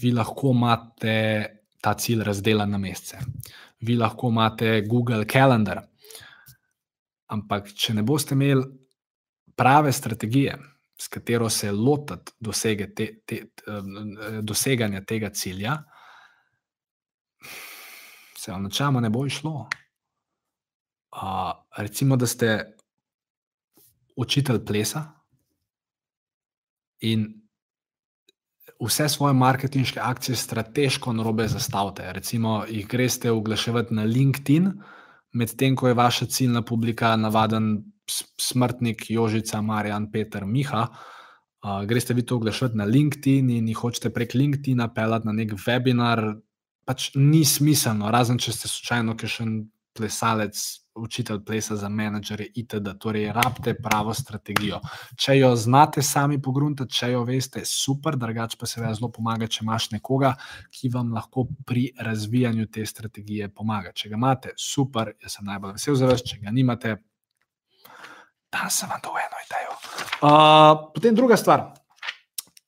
Vi lahko imate ta cilj razdeljen na mesece vi lahko imate Google Calendar. Ampak, če ne boste imeli prave strategije, s katero se lotiti dosege te, te, doseganja tega cilja, se vam načeloma ne bo išlo. Uh, recimo, da ste učitelj plesa in vse svoje marketinške akcije strateško narobe zastavite. Recimo, jih greste oglaševati na LinkedIn, medtem ko je vaša ciljna publika navaden smrtnik, Jožica, Marjan, Peter, Miha. Uh, greste vi to oglaševati na LinkedIn in jih hočete prek LinkedIn-a pelati na nek webinar, pač ni smiselno, razen če ste slučajno, še plesalec, učitelj plesa za menedžerje itd. Torej, rabite pravo strategijo. Če jo znate sami pogruntati, če jo veste, super, drugače pa seveda zelo pomaga, če imaš nekoga, ki vam lahko pri razvijanju te strategije pomaga. Če ga imate, super, jaz sem najbolj vesel za vas, če ga nimate, da sem vam to eno idejo. Uh, potem druga stvar.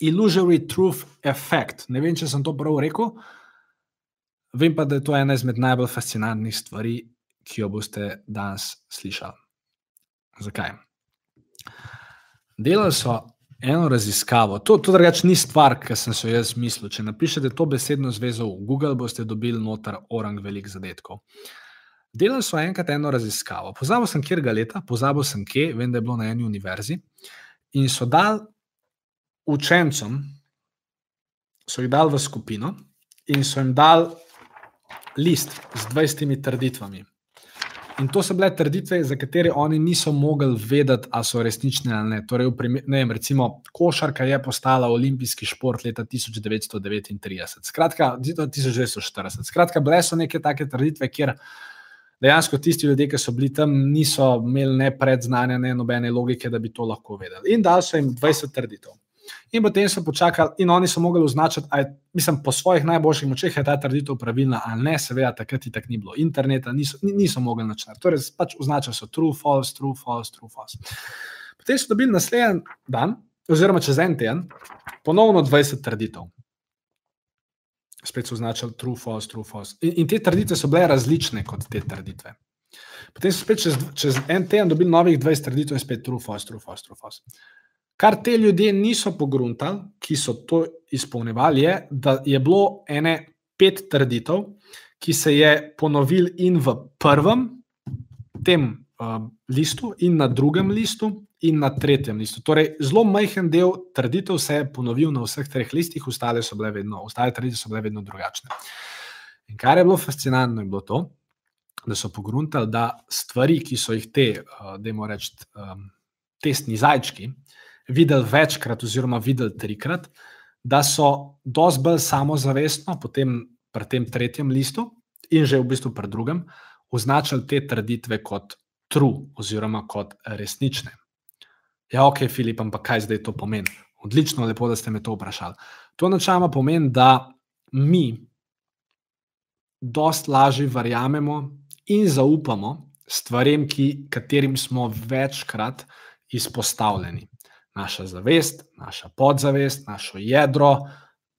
Illusory truth effect. Ne vem, če sem to prav rekel. Vem pa, da je to ena izmed najbolj fascinantnih stvari, ki jo boste danes slišali. Zakaj? Delali so eno raziskavo. To, to drugače ni stvar, ki sem se jo jaz mislil. Če napišete to besedno zvezo v Google, boste dobili noter orang velik zadetkov. Delali so enkrat eno raziskavo. Pozabil sem, kjer ga leta, pozabil sem, kje, vem, da je bilo na eni univerzi. In so dali učencem, so jih dali v skupino in so jim dali list z 20 trditvami. In to so bile trditve, za katere oni niso mogli vedeti, ali so resnične ali ne. Torej, primer, ne vem, recimo, košarka je postala olimpijski šport leta 1939, skratka, 1940. Skratka, bile so neke take trditve, kjer dejansko tisti ljudje, ki so bili tam, niso imeli ne predznanja, ne nobene logike, da bi to lahko vedeli. In dali so jim 20 trditev. In potem so počakali, in oni so mogli označiti, aj, mislim, po svojih najboljših močeh je ta trditev pravilna ali ne, seveda, takrat tako ni bilo interneta, niso, niso mogli načrtovati. Torej, pač označili so true, false, true, false, true, false. Potem so dobili naslednji dan, oziroma čez en teden, ponovno 20 trditev. Spet so označili true, false, true, false. In, in te trditve so bile različne kot te trditve. Potem so spet čez, čez en teden dobili novih 20 trditev in spet true, false, true, false, true, false. Kar te ljudje niso pogruntali, ki so to izpolnjevali, je, da je bilo ene pet trditev, ki se je ponovil in v prvem tem uh, listu, in na drugem listu, in na tretjem listu. Torej, zelo majhen del trditev se je ponovil na vseh treh listih, ostale so bile vedno, ostale trditve so bile vedno drugačne. In kar je bilo fascinantno, je bilo to, da so pogruntali, da stvari, ki so jih te, uh, da jim rečemo, um, testni zajčki, videli večkrat, oziroma videli trikrat, da so dosti bolj samozavestno, potem pri tem tretjem listu in že v bistvu pri drugem, označili te trditve kot true, oziroma kot resnične. Ja, ok, Filip, ampak kaj zdaj to pomeni? Odlično, lepo, da ste me to vprašali. To načeloma pomeni, da mi dosti lažje verjamemo in zaupamo stvarem, ki, katerim smo večkrat izpostavljeni naša zavest, naša podzavest, naše jedro,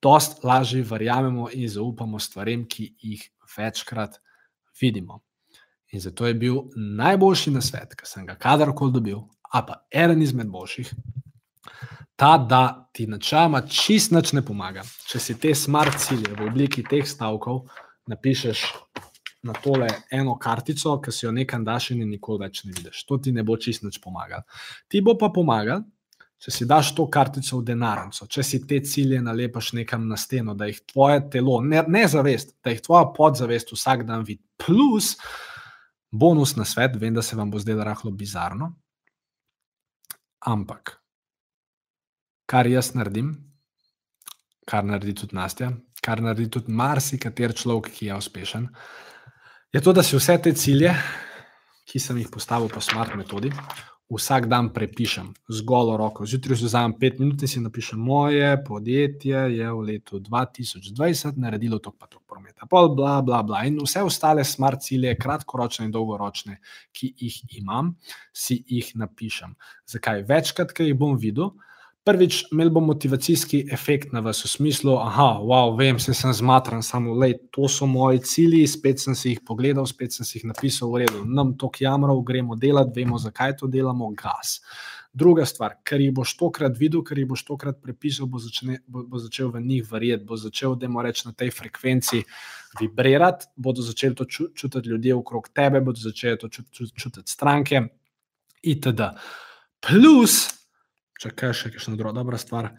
dost lažje verjamemo in zaupamo stvarem, ki jih večkrat vidimo. In zato je bil najboljši na svet, ki sem ga kadarkoli dobil, a pa eden izmed boljših, ta, da ti načama čist nič ne pomaga. Če si te smart cilje v obliki teh stavkov napišeš na tole eno kartico, ki si jo nekam daš in nikoli več ne vidiš. To ti ne bo čist nič pomagal. Ti bo pa pomagal, če si daš to kartico v denarnico, če si te cilje nalepaš nekam na steno, da jih tvoje telo, ne, ne zavest, da jih tvoja podzavest vsak dan vidi, plus bonus na svet, vem, da se vam bo zdelo rahlo bizarno. Ampak, kar jaz naredim, kar naredi tudi Nastja, kar naredi tudi marsikater človek, ki je uspešen, je to, da si vse te cilje, ki sem jih postavil po smart metodi, vsak dan prepišem z golo roko. Zjutraj vzamem pet minut in si napišem, moje podjetje je v letu 2020 naredilo to, pa to prometa. Pol, bla, bla, bla. In vse ostale smart cilje, kratkoročne in dolgoročne, ki jih imam, si jih napišem. Zakaj? Večkrat, ker jih bom videl, Prvič, imel bom motivacijski efekt na vas v smislu, da wow, vem, se sem zmatran, samo le, to so moji cilji, spet sem si jih pogledal, spet sem si jih napisal, v redu, nam to jamrov, gremo delati, vemo, zakaj to delamo, gas. Druga stvar, ker jih boš tokrat videl, ker jih boš tokrat prepisal, bo, začne, bo, bo začel v njih verjeti, bo začel, da mora reči na tej frekvenci vibrirati, bodo začeli to čutiti ljudje okrog tebe, bodo začeli to čutiti stranke, itd. Plus, če kaj še kakšna druga dobra stvar.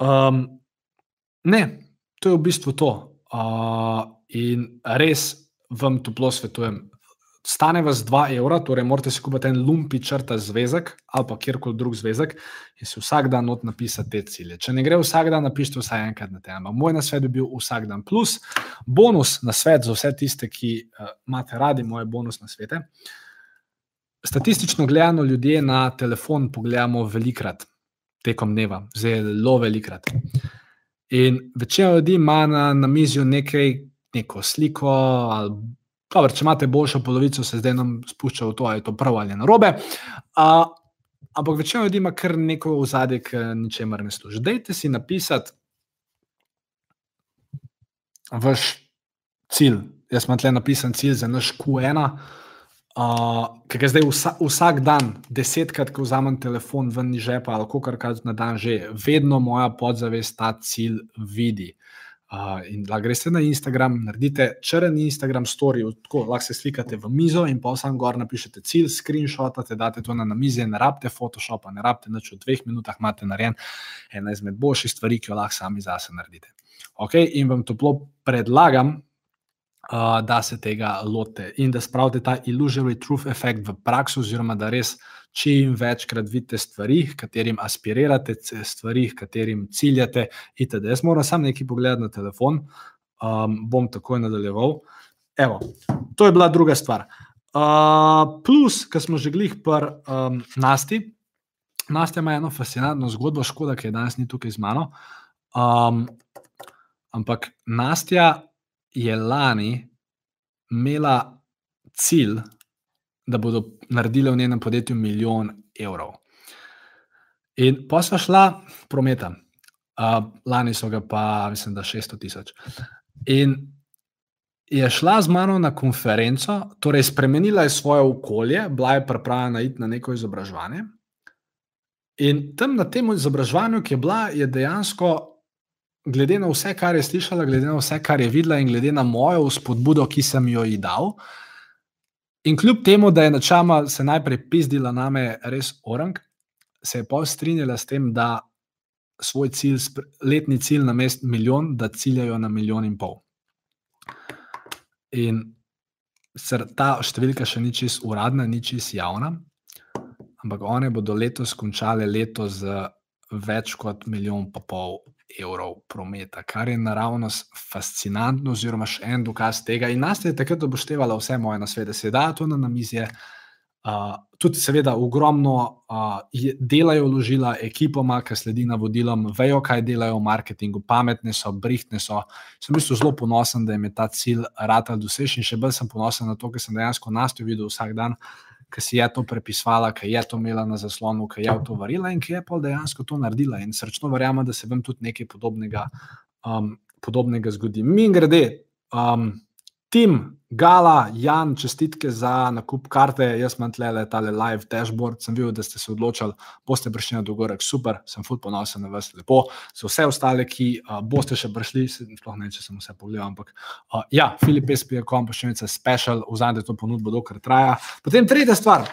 Um, ne, to je v bistvu to. Uh, in res vam toplo svetujem, stane vas 2 evra, torej morate si kupiti en lumpi črta zvezek ali pa kjerkoli drug zvezek in si vsak dan not napisati te cilje. Če ne gre vsak dan, napišite vsaj enkrat na tem. Moj nasvet bi bil vsak dan. Plus bonus na svet za vse tiste, ki uh, imate radi moje bonus na svete. Statistično gledano, ljudje na telefon pogledamo velikrat tekom dneva, zelo velikrat. In večina ljudi ima na, na mizi nekaj, neko sliko ali Dobar, če imate boljšo polovico, se zdaj nam spušča v to, ali je to prav ali narobe. Uh, ampak večina ljudi ima kar neko ozadje, ki ničemer ne služi. Dajte si napisati vaš cilj. Jaz imam tle napisan cilj za naš Q1, uh, je zdaj vsa, vsak dan, desetkrat, ko vzamem telefon ven iz žepa ali kar kar na dan že, vedno moja podzavest ta cilj vidi. Uh, in da greste na Instagram, naredite črn Instagram story, tako lahko se slikate v mizo in pa sam gor napišete cilj, screenshotate, date to na, na mize, ne rabite Photoshopa, ne rabite nič v dveh minutah, imate narejen ena izmed boljših stvari, ki jo lahko sami zase naredite. Ok, in vam toplo predlagam, uh, da se tega lote in da spravite ta illusory truth effect v prakso, oziroma da res čim večkrat vidite stvari, katerim aspirirate, stvari, katerim ciljate. Itd. Jaz moram samo nekaj pogledati na telefon, um, bom takoj nadaljeval. Evo, to je bila druga stvar. Uh, plus, kar smo že glih pri um, Nasti. Nastja ima eno fascinantno zgodbo, škoda, ki je danes ni tukaj z mano. Um, ampak Nastja je lani imela cilj, da bodo naredili v njenem podjetju milijon evrov. In pa smo šla prometa, uh, lani so ga pa, mislim, da 600 tisoč. In je šla z mano na konferenco, torej spremenila je svoje okolje, bila je pripravljena iti na neko izobraževanje. In tam na tem izobraževanju, ki je bila, je dejansko, glede na vse, kar je slišala, glede na vse, kar je videla, in glede na mojo spodbudo, ki sem jo ji dal, In kljub temu, da je načama se najprej pizdila name res orang, se je pa strinjala s tem, da svoj cilj, letni cilj na mest milijon, da ciljajo na milijon in pol. In ta številka še ni čist uradna, ni čist javna, ampak one bodo letos končale leto z več kot milijon in pol evrov prometa, kar je naravnost fascinantno, oziroma še en dokaz tega. In nas je takrat upoštevala vse moje nasvete, se da to na namizje. Uh, tudi, seveda, ogromno uh, delajo, vložila ekipoma, ki sledi navodilom, vejo, kaj delajo v marketingu, pametne so, brihtne so. Sem bil zelo ponosen, da jim je ta cilj rata dosežen, še bolj sem ponosen na to, ker sem dejansko nastojo videl vsak dan. Uh, ki si je to prepisvala, ki je to imela na zaslonu, ki je to varila in ki je pa dejansko to naredila. In srčno verjamem, da se vam tudi nekaj podobnega, um, podobnega zgodi. Mi grede, um, tim, gala, Jan, čestitke za nakup karte. Jaz imam tle le tale live dashboard, sem videl, da ste se odločili, boste prišli na dogorek, super, sem fut ponosen na vas, lepo. Za vse ostale, ki uh, boste še prišli, sploh ne, če sem vse pogledal, ampak uh, ja, Filip SP.com, pa še nekaj special, vzamete to ponudbo, dokler traja. Potem tretja stvar.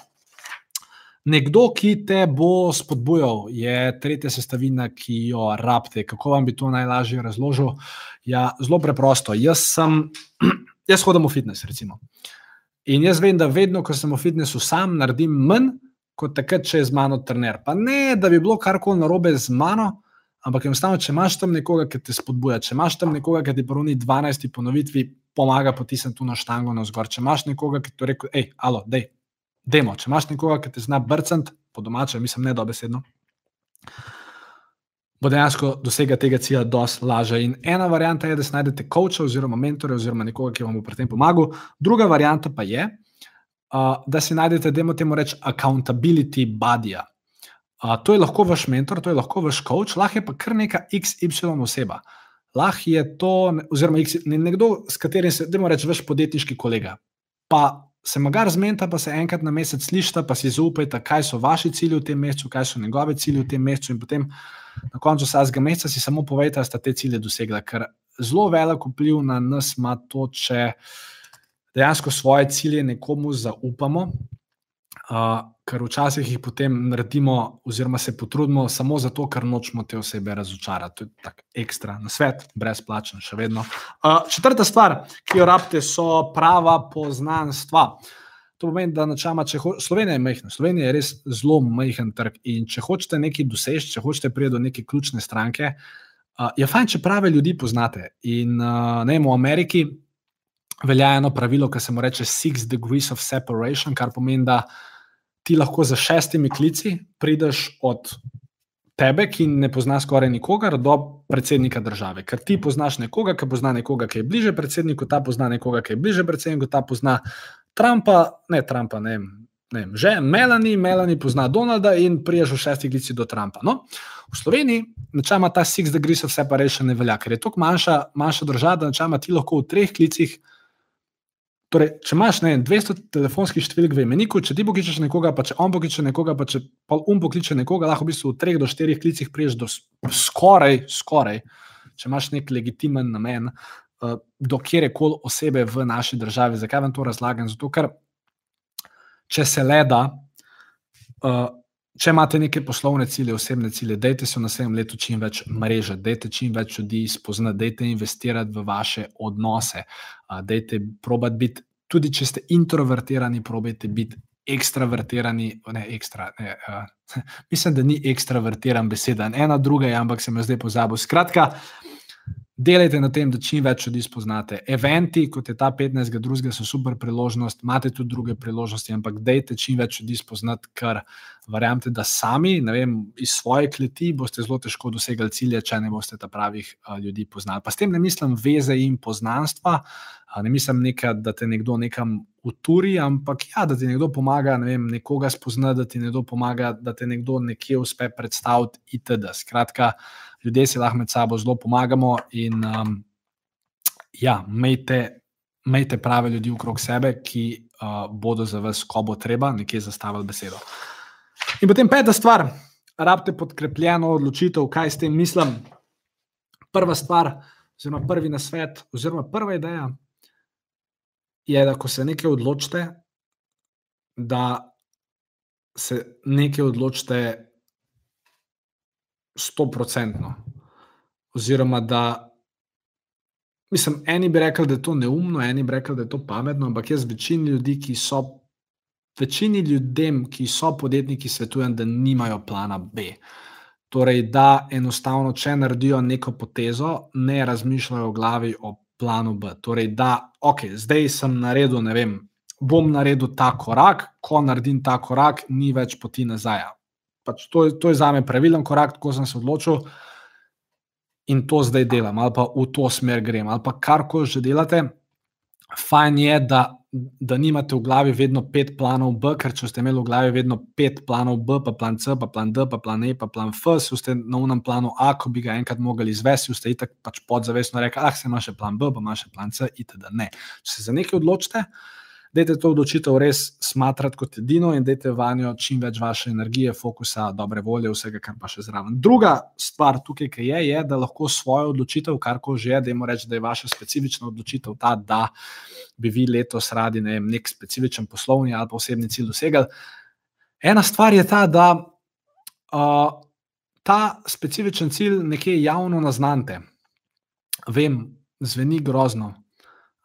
Nekdo, ki te bo spodbujal, je tretja sestavina, ki jo rabite. Kako vam bi to najlažje razložil? Ja, zelo preprosto. Jaz sem Jaz hodim v fitness, recimo. In jaz vem, da vedno, ko sem v fitnessu sam, naredim manj kot takrat, če je z mano trener. Pa ne, da bi bilo karkoli narobe z mano, ampak enostavno, če imaš tam nekoga, ki te spodbuja, če imaš tam nekoga, ki ti po 12. ponovitvi pomaga potisniti tu na štango na zgor, če imaš nekoga, ki ti reče, hej, alo, dej, demo, če imaš nekoga, ki te zna brcati, po domače, mislim, ne dobesedno bo dejansko dosega tega cilja dosti lažje. In ena varianta je, da si najdete coacha oziroma mentorja oziroma nekoga, ki vam bo pri tem pomagal. Druga varianta pa je, uh, da si najdete, da imamo temu reči, accountability buddy. Uh, to je lahko vaš mentor, to je lahko vaš coach, lahko je pa kar neka XY oseba. Lahko je to, oziroma nekdo, s katerim se, da imamo reči, vaš podjetniški kolega. Pa se magar zmenta, pa se enkrat na mesec slišite, pa si zaupajte, kaj so vaši cilji v tem mesecu, kaj so njegove cilji v tem mesecu, in potem na koncu vsakega meseca si samo povejte, da ste te cilje dosegli. Ker zelo velik vpliv na nas ima to, če dejansko svoje cilje nekomu zaupamo. Uh, ker včasih jih potem naredimo, oziroma se potrudimo samo zato, ker nočemo te osebe razočarati. To je tako ekstra na svet, brezplačno, še vedno. Uh, četrta stvar, ki jo rabite, so prava poznanstva. To pomeni, da načama, če ho, Slovenija je majhna, Slovenija je res zelo majhen trg. In če hočete nekaj doseči, če hočete priti do neke ključne stranke, uh, je fajn, če prave ljudi poznate. In uh, ne vem, v Ameriki velja eno pravilo, ki se mu reče Six Degrees of Separation, kar pomeni, da ti lahko za šestimi klici prideš od tebe, ki ne pozna skoraj nikogar, do predsednika države. Ker ti poznaš nekoga, ki pozna nekoga, ki je bliže predsedniku, ta pozna nekoga, ki je bliže predsedniku, ta pozna Trumpa, ne Trumpa, ne. Ne vem, že Melani, Melani pozna Donalda in priješ v šestih glici do Trumpa. No, v Sloveniji načela ta Six Degrees of Separation ne velja, ker je to manjša, manjša država, da načela ti lahko v treh klicih Torej, če imaš ne, 200 telefonskih številk v imeniku, če ti pokličeš nekoga, pa če on pokliče nekoga, pa če pa on pokliče nekoga, lahko v bistvu v treh do štirih klicih priješ do skoraj, skoraj, če imaš nek legitimen namen, do kjerkoli osebe v naši državi. Zakaj vam to razlagam? Zato, ker če se le da, uh, če imate neke poslovne cilje, osebne cilje, dajte se v naslednjem letu čim več mreže, dajte čim več ljudi spoznati, dajte investirati v vaše odnose, dajte probati biti, tudi če ste introvertirani, probajte biti ekstravertirani, ne ekstra. Ne, uh, mislim, da ni ekstravertiran beseda, ena druga je, ampak sem jo zdaj pozabil. Skratka, delajte na tem, da čim več ljudi spoznate. Eventi, kot je ta 15. drugega, so super priložnost, imate tudi druge priložnosti, ampak dejte čim več ljudi spoznati, ker verjamete, da sami, ne vem, iz svoje kleti boste zelo težko dosegali cilje, če ne boste ta pravih ljudi poznali. Pa s tem ne mislim veze in poznanstva, ne mislim nekaj, da te nekdo nekam uturi, ampak ja, da ti nekdo pomaga, ne vem, nekoga spoznati, da ti nekdo pomaga, da te nekdo nekje uspe predstaviti itd. Skratka, ljudje si lahko med sabo zelo pomagamo in um, ja, imejte, imejte prave ljudi okrog sebe, ki uh, bodo za vas, ko bo treba, nekje zastavili besedo. In potem peta stvar, rabite podkrepljeno odločitev, kaj s tem mislim. Prva stvar, oziroma prvi nasvet, oziroma prva ideja je, da ko se nekaj odločite, da se nekaj odločite stoprocentno. Oziroma, da mislim, eni bi rekli, da je to neumno, eni bi rekli, da je to pametno, ampak jaz večini ljudi, ki so, večini ljudem, ki so podjetniki, svetujem, da nimajo plana B. Torej, da enostavno, če naredijo neko potezo, ne razmišljajo v glavi o planu B. Torej, da, ok, zdaj sem naredil, ne vem. Bom naredil ta korak, ko naredim ta korak, ni več poti nazaj pač to, to je za me pravilen korak, ko sem se odločil in to zdaj delam, ali pa v to smer grem, ali pa kar koli že delate. Fajn je, da, da nimate v glavi vedno pet planov B, ker če ste imeli v glavi vedno pet planov B, pa plan C, pa plan D, pa plan E, pa plan F, so ste na unem planu A, ko bi ga enkrat mogli izvesti, ste itak pač podzavestno rekli, ah, se ima še plan B, pa ima še plan C, itd. Ne. Če se za nekaj odločite, dajte to odločitev res smatrati kot edino in dajte vanjo čim več vaše energije, fokusa, dobre volje, vsega, kar pa še zraven. Druga stvar tukaj, ki je, je, da lahko svojo odločitev, kar ko že je, da imamo reči, da je vaša specifična odločitev ta, da bi vi letos radi ne vem, nek specifičen poslovni ali pa osebni cilj dosegali. Ena stvar je ta, da uh, ta specifičen cilj nekje javno naznante. Vem, zveni grozno,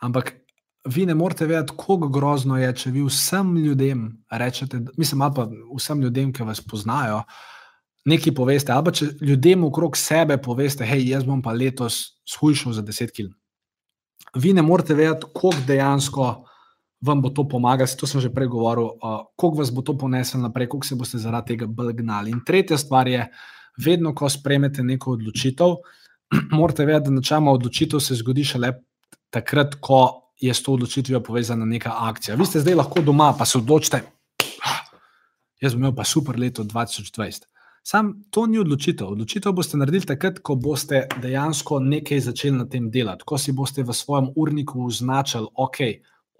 ampak vi ne morete vedeti, kako grozno je, če vi vsem ljudem rečete, mislim, ali pa vsem ljudem, ki vas poznajo, nekaj poveste, ali pa če ljudem okrog sebe poveste, hej, jaz bom pa letos shujšal za 10 kg. Vi ne morete vedeti, kako dejansko vam bo to pomagalo, to sem že prej govoril, uh, koliko vas bo to poneslo naprej, koliko se boste zaradi tega bolj gnali. In tretja stvar je, vedno, ko sprejmete neko odločitev, morate vedeti, da načeloma odločitev se zgodi šele takrat, ko je s to odločitvijo povezana neka akcija. Vi ste zdaj lahko doma, pa se odločite, jaz bom imel pa super leto 2020. Sam to ni odločitev. Odločitev boste naredili takrat, ko boste dejansko nekaj začeli na tem delati, ko si boste v svojem urniku označili, ok.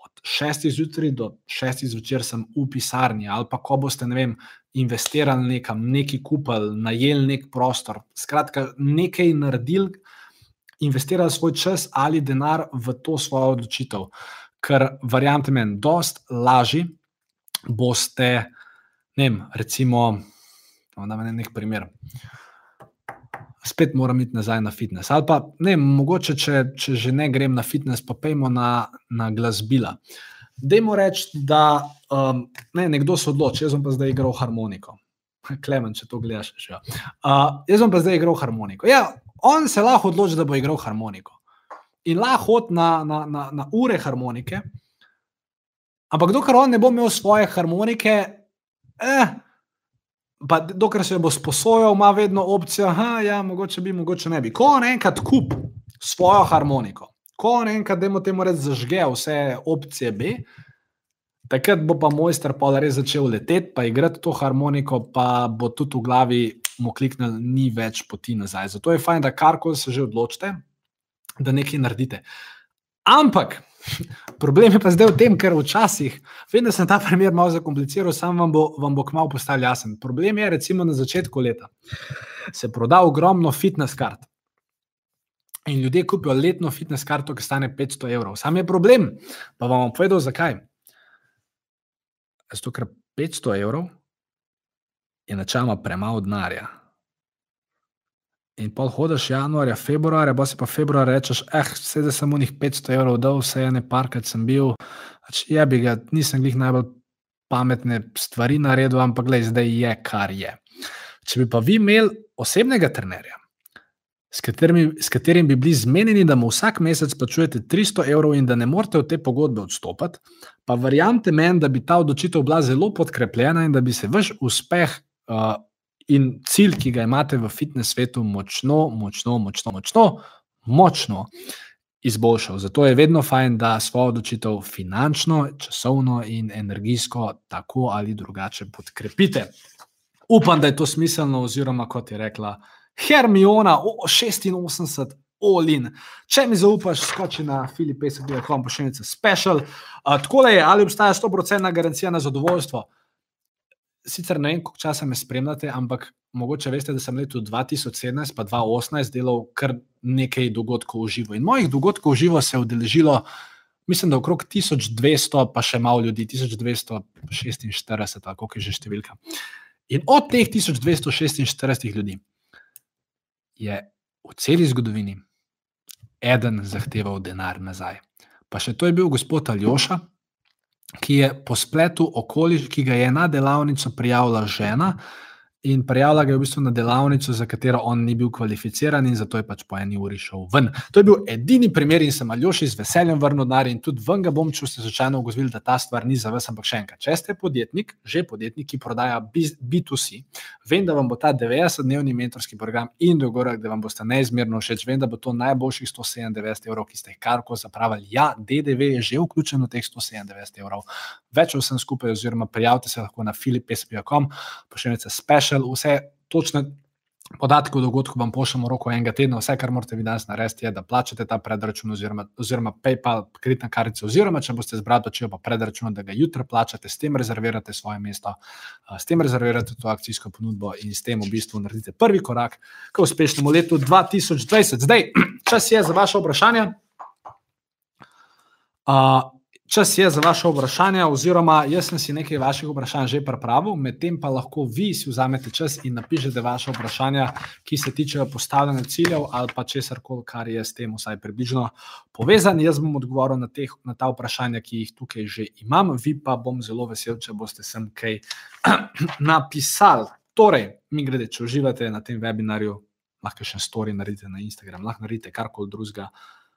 Od 6. zjutraj do 6. zvečer sem v pisarni, ali pa ko boste vem, investirali nekam, nekaj kupili, najeli nek prostor. Skratka, nekaj naredili, investirali svoj čas ali denar v to svojo odločitev. Ker, verjamete meni, dost lažje boste, ne vem, recimo, da vam nek primer. Spet moram iti nazaj na fitness. Ali pa, ne, mogoče, če, če že ne grem na fitness, pa pejmo na, na glasbila. Dajmo reči, da um, ne, nekdo se odloči, jaz pa zdaj igral harmoniko. Klemen, če to gledaš, še. Uh, jaz pa zdaj igral harmoniko. Ja, on se lahko odloči, da bo igral harmoniko. In lahko hodi na, na, na, na ure harmonike, ampak dokler on ne bo imel svoje harmonike, eh, pa dokler se bo sposojal, ima vedno opcijo, da ja, mogoče bi, mogoče ne bi. Ko on enkrat kup svojo harmoniko, ko on enkrat, da mu temu reči, zažge vse opcije B, takrat bo pa mojster pa res začel leteti, pa igrati to harmoniko, pa bo tudi v glavi mu kliknil, ni več poti nazaj. Zato je fajn, da karkoli se že odločite, da nekaj naredite. Ampak Problem je pa zdaj v tem, ker včasih, vem, da sem ta primer malo zakompliciral, sam vam bo, vam bo kmalo postal jasen. Problem je, recimo na začetku leta se proda ogromno fitness kart. In ljudje kupijo letno fitness karto, ki stane 500 evrov. Sam je problem, pa vam bom povedal, zakaj. Zato, ker 500 evrov je načeloma premalo denarja. In pol hodiš januarja, februarja, pa si pa februar rečeš, eh, vse da sem mu njih 500 evrov dal, vse ene parkrat sem bil, pač je bi ga, nisem jih najbolj pametne stvari naredil, ampak gledaj, zdaj je, kar je. Če bi pa vi imeli osebnega trenerja, s katerim, s katerim bi bili zmenjeni, da mu vsak mesec plačujete 300 evrov in da ne morete od te pogodbe odstopiti, pa verjamete meni, da bi ta odločitev bila zelo podkrepljena in da bi se vaš uspeh uh, in cilj, ki ga imate v fitnes svetu, močno, močno, močno, močno, močno izboljšal. Zato je vedno fajn, da svojo odločitev finančno, časovno in energijsko tako ali drugače podkrepite. Upam, da je to smiselno, oziroma kot je rekla Hermiona, 86. Olin. Če mi zaupaš, skoči na Filipese, ki je lahko pošiljka special. Uh, tako je, ali obstaja 100% garancija na zadovoljstvo? Sicer ne vem, koliko časa me spremljate, ampak mogoče veste, da sem leto 2017 pa 2018 delal kar nekaj dogodkov v živo. In mojih dogodkov v živo se je udeležilo, mislim, da okrog 1200, pa še malo ljudi, 1246, tako je že številka. In od teh 1246 ljudi je v celi zgodovini eden zahteval denar nazaj. Pa še to je bil gospod Aljoša, ki je po spletu okoliš, ki ga je na delavnico prijavila žena, in prijavila ga je v bistvu na delavnico, za katero on ni bil kvalificiran in zato je pač po eni uri šel ven. To je bil edini primer in sem Aljoši z veseljem vrnil denar in tudi ven ga bom, če ste slučajno ugotovili, da ta stvar ni za vas, ampak še enkrat, če ste podjetnik, že podjetnik, ki prodaja B2C, vem, da vam bo ta 90-dnevni mentorski program in dogovorek, da vam boste neizmerno všeč, vem, da bo to najboljših 197 evrov, ki ste jih karko zapravili. Ja, DDV je že vključen v teh 197 evrov. Več vsem skupaj, oziroma prijavite se lahko na filipesp.com, pošiljate special vse točne podatke o dogodku vam pošljemo roko enega tedna. Vse, kar morate vi danes narediti, je, da plačate ta predračun oziroma, oziroma PayPal, kreditna kartica, oziroma če boste zbrali dočijo pa predračun, da ga jutri plačate, s tem rezervirate svoje mesto, s tem rezervirate to akcijsko ponudbo in s tem v bistvu naredite prvi korak k uspešnemu letu 2020. Zdaj, čas je za vaše vprašanje. Uh, Čas je za vaše vprašanje, oziroma jaz sem si nekaj vaših vprašanj že pripravil, medtem pa lahko vi si vzamete čas in napišete vaše vprašanja, ki se tičejo postavljanja ciljev ali pa česar koli, kar je s tem vsaj približno povezan. Jaz bom odgovoril na, teh, na ta vprašanja, ki jih tukaj že imam, vi pa bom zelo vesel, če boste sem kaj napisali. Torej, mi grede, če uživate na tem webinarju, lahko še en story naredite na Instagram, lahko naredite karkoli drugega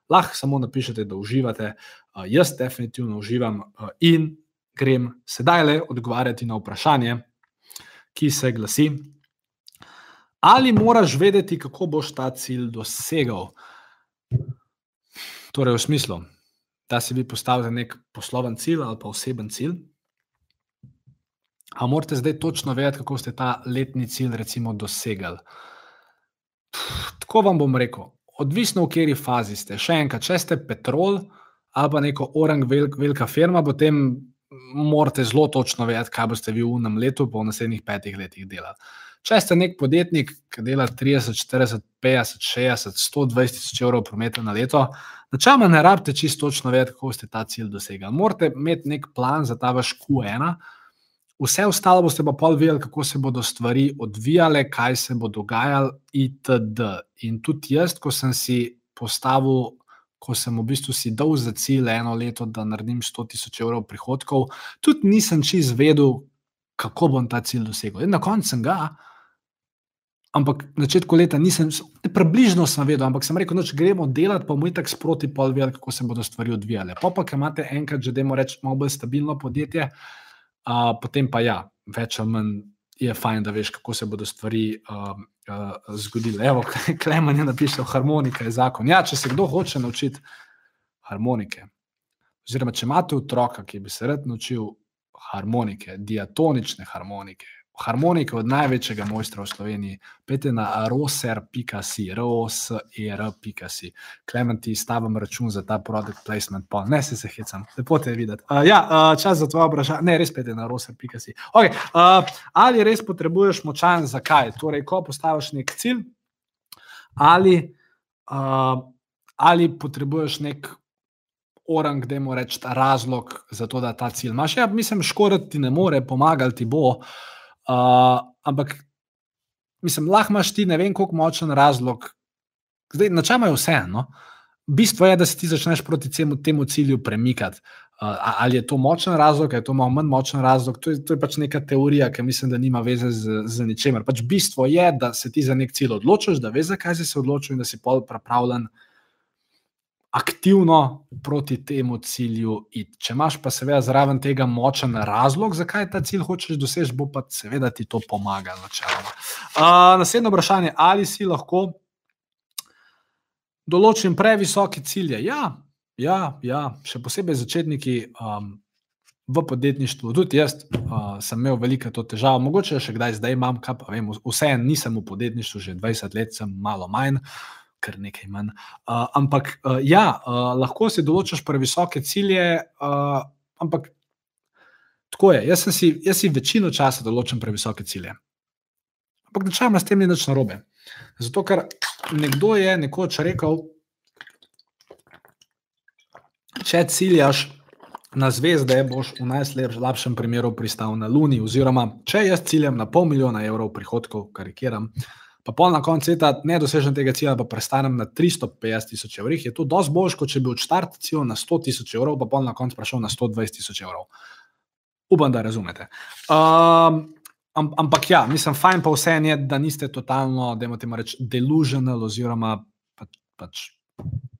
lahko samo napišete, da uživate. Uh, jaz definitivno uživam uh, in grem sedaj le odgovarjati na vprašanje, ki se glasi: Ali moraš vedeti, kako boš ta cilj dosegal? Torej, v smislu, da si vi postavite nek posloven cilj ali pa oseben cilj. A morate zdaj točno vedeti, kako ste ta letni cilj, recimo, dosegali? Tako vam bom rekel odvisno v kateri fazi ste. Še enkrat, če ste petrol ali pa neko orang, velik, velika firma, potem morate zelo točno vedeti, kaj boste vi v unem letu, pa v naslednjih petih letih delali. Če ste nek podjetnik, ki dela 30, 40, 50, 60, 120 tisoč evrov prometa na leto, načeloma ne rabite čisto točno vedeti, kako ste ta cilj dosegli. Morate imeti nek plan za ta vaš Q1, Vse ostalo boste pa pol videli, kako se bodo stvari odvijale, kaj se bo dogajalo, itd. In tudi jaz, ko sem si postavil ko sem v bistvu si dal za cilj eno leto, da naredim 100 tisoč evrov prihodkov, tudi nisem čist vedel, kako bom ta cilj dosegel. In na koncu sem ga, ampak na začetku leta nisem, približno sem vedel, ampak sem rekel, da gremo delati, pa je tako sproti pol vedel, kako se bodo stvari odvijale. Pa pa, ker imate enkrat, že dajmo reči, malo bolj stabilno podjetje, uh, potem pa ja, več ali manj je fajn, da veš, kako se bodo stvari uh, uh, zgodile. Evo, Klemen je napisal, harmonika je zakon. Ja, če se kdo hoče naučiti harmonike, oziroma če imate otroka, ki bi se rad naučil harmonike, diatonične harmonike, harmonike od največjega mojstra v Sloveniji, pete na roser.si, roser.si. Klemen ti stavim račun za ta produkt placement, pa ne se se hecam, lepo te videti. Uh, ja, uh, čas za tvoje vprašanje, ne res pete na roser.si. Okay, uh, ali res potrebuješ močan, zakaj? Torej, ko postaviš nek cilj, ali, uh, ali potrebuješ nek. Orang, da mu rečeš razlog za to, da ta cilj imaš. Ja, mislim, škoditi ti ne more, pomagati ti bo. Uh, Uh, ampak, mislim, lahko imaš ti ne vem, koliko močen razlog. Zdaj, načela je vseeno. Bistvo je, da se ti začneš proti temu, temu cilju premikati. Uh, ali je to močen razlog, ali je to malo manj močen razlog, to je, to je pač neka teorija, ki mislim, da nima veze z, z ničemer. Pač bistvo je, da se ti za nek cilj odločiš, da veš, zakaj si se odločil in da si pol pripravljen uh, aktivno proti temu cilju iti. Če imaš pa seveda zraven tega močen razlog, zakaj ta cilj hočeš doseči, bo pa seveda ti to pomagalo. Uh, naslednje vprašanje, ali si lahko določim previsoke cilje? Ja, ja, ja, še posebej začetniki. Um, V podjetništvu, tudi jaz uh, sem imel veliko to težavo, mogoče še kdaj zdaj imam, kaj pa vem, vseeno nisem v podjetništvu, že 20 let sem malo manj, kar nekaj manj. Uh, ampak uh, ja, uh, lahko si določiš previsoke cilje, uh, ampak tako je. Jaz si, jaz si večino časa določam previsoke cilje. Ampak načeloma s tem ni nič narobe. Zato, ker nekdo je nekoč rekel, če ciljaš. Na zvezde boš v najslabšem primeru pristal na Luni, oziroma če jaz ciljam na pol milijona evrov prihodkov, karikiram, uh, pa pol na koncu leta ne dosežem tega cilja, pa prestanem na 350 tisoč evrov, je to dosti bolj, kot če bi odštartil cilj na 100 tisoč evrov, pa pol na koncu prišel na 120 tisoč evrov. Upam, da razumete. Um, ampak ja, mislim, fajn pa vse je, da niste totalno, da imate reči, delusional, oziroma pač, pač,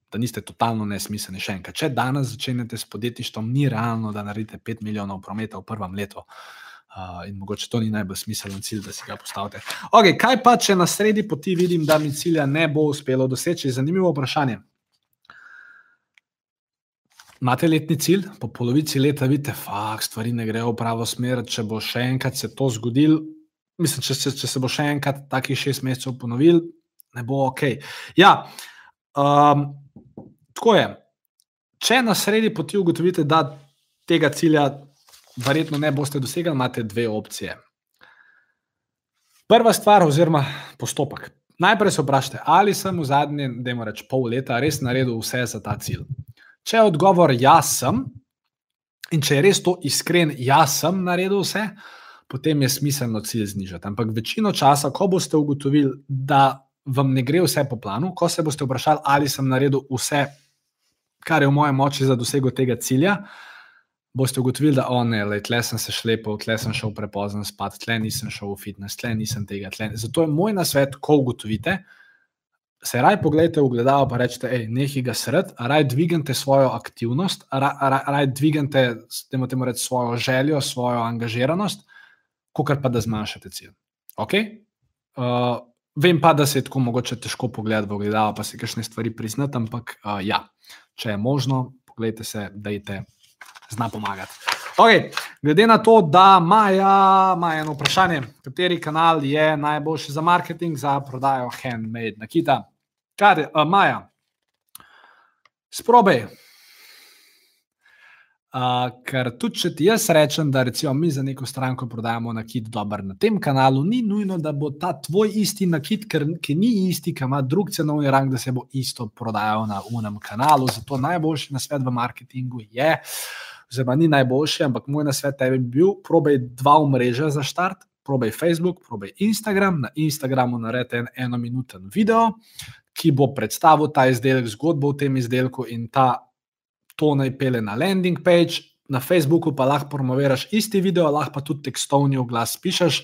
da niste totalno nesmiselni še enkrat. Če danes začnete s podjetništvom, ni realno, da naredite 5 milijonov prometa v prvem letu. Uh, Uh, in mogoče to ni najbolj smiseln cilj, da si ga postavite. Okay, kaj pa, če na sredi poti vidim, da mi cilja ne bo uspelo doseči? Zanimivo vprašanje. Imate letni cilj, po polovici leta vidite, da stvari ne grejo v pravo smer, če bo še enkrat se to zgodil. Mislim, če se, če se bo še enkrat takih šest mesecev ponovil, ne bo ok. Ja, um, tako je. Če na sredi poti ugotovite, da tega cilja verjetno ne boste dosegli, imate dve opcije. Prva stvar, oziroma postopek. Najprej se vprašajte, ali sem v zadnjem, da imamo reči, pol leta res naredil vse za ta cilj. Če je odgovor jaz sem, in če je res to iskren, jaz sem naredil vse, potem je smiselno cilj znižati. Ampak večino časa, ko boste ugotovili, da vam ne gre vse po planu, ko se boste vprašali, ali sem naredil vse, kar je v moje moči za dosego tega cilja, boste ugotovili, da on je, tle sem se šlepal, tle sem šel prepozno spat, tle nisem šel v fitness, tle nisem tega. Tle. Zato je moj nasvet, ko ugotovite, se raj pogledajte v gledalo, pa rečete, hej, nekaj ga sred, raj dvignete svojo aktivnost, raj, raj dvignete, temu temu reči, svojo željo, svojo angažiranost, kot pa da zmanjšate cilj. Okay? Uh, vem pa, da se je tako mogoče težko pogledati v gledalo, pa se kakšne stvari priznati, ampak uh, ja, če je možno, pogledajte se, dajte zna pomagati. Okay. Glede na to, da Maja ima eno vprašanje, kateri kanal je najboljši za marketing, za prodajo handmade nakita. Kar uh, Maja, sprobaj. Uh, ker tudi če ti jaz rečem, da recimo mi za neko stranko prodajamo nakit dober na tem kanalu, ni nujno, da bo ta tvoj isti nakit, ker, ki ni isti, ki ima drug cenovni rang, da se bo isto prodajal na unem kanalu. Zato najboljši na svet v marketingu je, uh, oziroma ni najboljši, ampak moj nasvet tebi bi bil, probej dva omrežja za štart. Probej Facebook, probej Instagram, na Instagramu naredi en enominuten video, ki bo predstavil ta izdelek, zgodbo o tem izdelku in ta to naj pele na landing page. Na Facebooku pa lahko promoviraš isti video, lahko pa tudi tekstovni oglas pišeš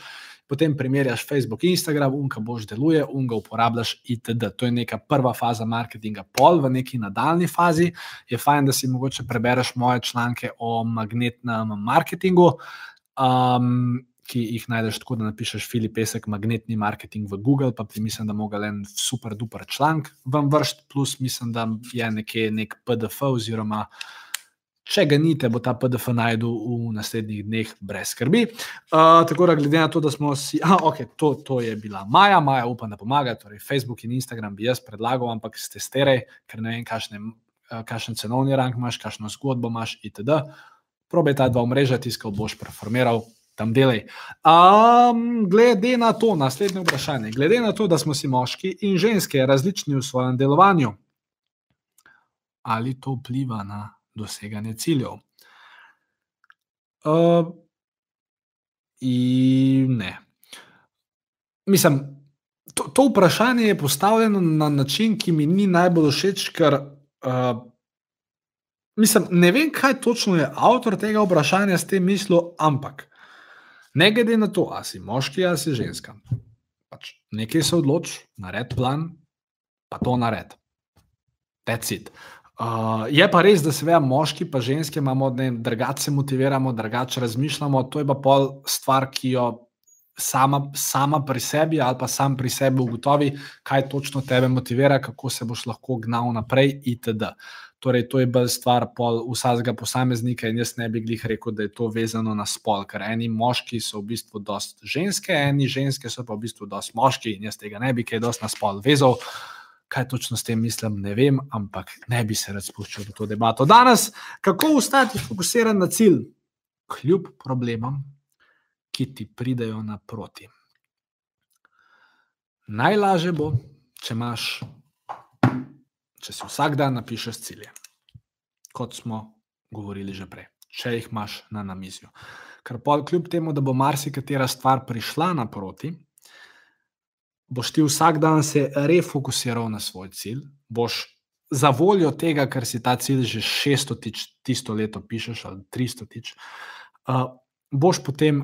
potem primerjaš Facebook, Instagram, unka boš deluje, unga uporabljaš itd. To je neka prva faza marketinga. Pol v neki nadaljni fazi je fajn, da si mogoče prebereš moje članke o magnetnem marketingu. Um, Ki jih najdeš tako, da napišeš Filip Pesek, magnetni marketing v Google, pa mislim, da moga en super duper članek vam vršiti, plus mislim, da je nekje nek PDF oziroma uh, Če ga nite, bo ta PDF najdel v naslednjih dneh, brez skrbi. Uh, tako da, glede na to, da smo si. Ah, okay, to, to je bila Maja, Maja upam, da pomaga. Torej, Facebook in Instagram bi jaz predlagal, ampak ste sterej, ker ne vem, kakšen cenovni rang imaš, kakšno zgodbo imaš, itd. Probej ta dva omrežja, tiskal boš preformiral. Tam delaj. Um, glede na to, naslednje vprašanje. Glede na to, da smo si moški in ženske različni v svojem delovanju, ali to vpliva na doseganje ciljev. Uh, in ne. Mislim, to, to vprašanje je postavljeno na način, ki mi ni najbolj všeč, ker uh, mislim, ne vem, kaj točno je avtor tega vprašanja s tem mislil, ampak ne glede na to, ali si moški ali si ženska. Pač nekaj se odloči, naredi plan, pa to naredi. That's it. Uh, je pa res, da se veja, moški in ženske imamo, da drugače se motiviramo, drugače razmišljamo. To je pa pol stvar, ki jo sama, sama pri sebi ali pa sam pri sebi ugotovi, kaj točno tebe motivira, kako se boš lahko gnal naprej, itd. Torej, to je bolj stvar vsakega posameznika, in jaz ne bi glih rekel, da je to vezano na spol, ker eni moški so v bistvu dosti ženske, eni ženske so pa v bistvu dosti moški, in jaz tega ne bi kaj dosti na spol vezal. Uh, Kaj točno s tem mislim, ne vem, ampak ne bi se rad spuščal v to debato. Danes, kako ostati fokusiran na cilj, kljub problemom, ki ti pridejo naproti. Najlažje bo, če imaš, če si vsak dan napišeš cilje, kot smo govorili že prej, če jih imaš na namizju. Ker pa kljub temu, da bo marsikatera stvar prišla naproti, boš ti vsak dan se refokusiral na svoj cilj, boš za voljo tega, ker si ta cilj že 600 tič, tisto leto pišeš ali 300 tič, boš potem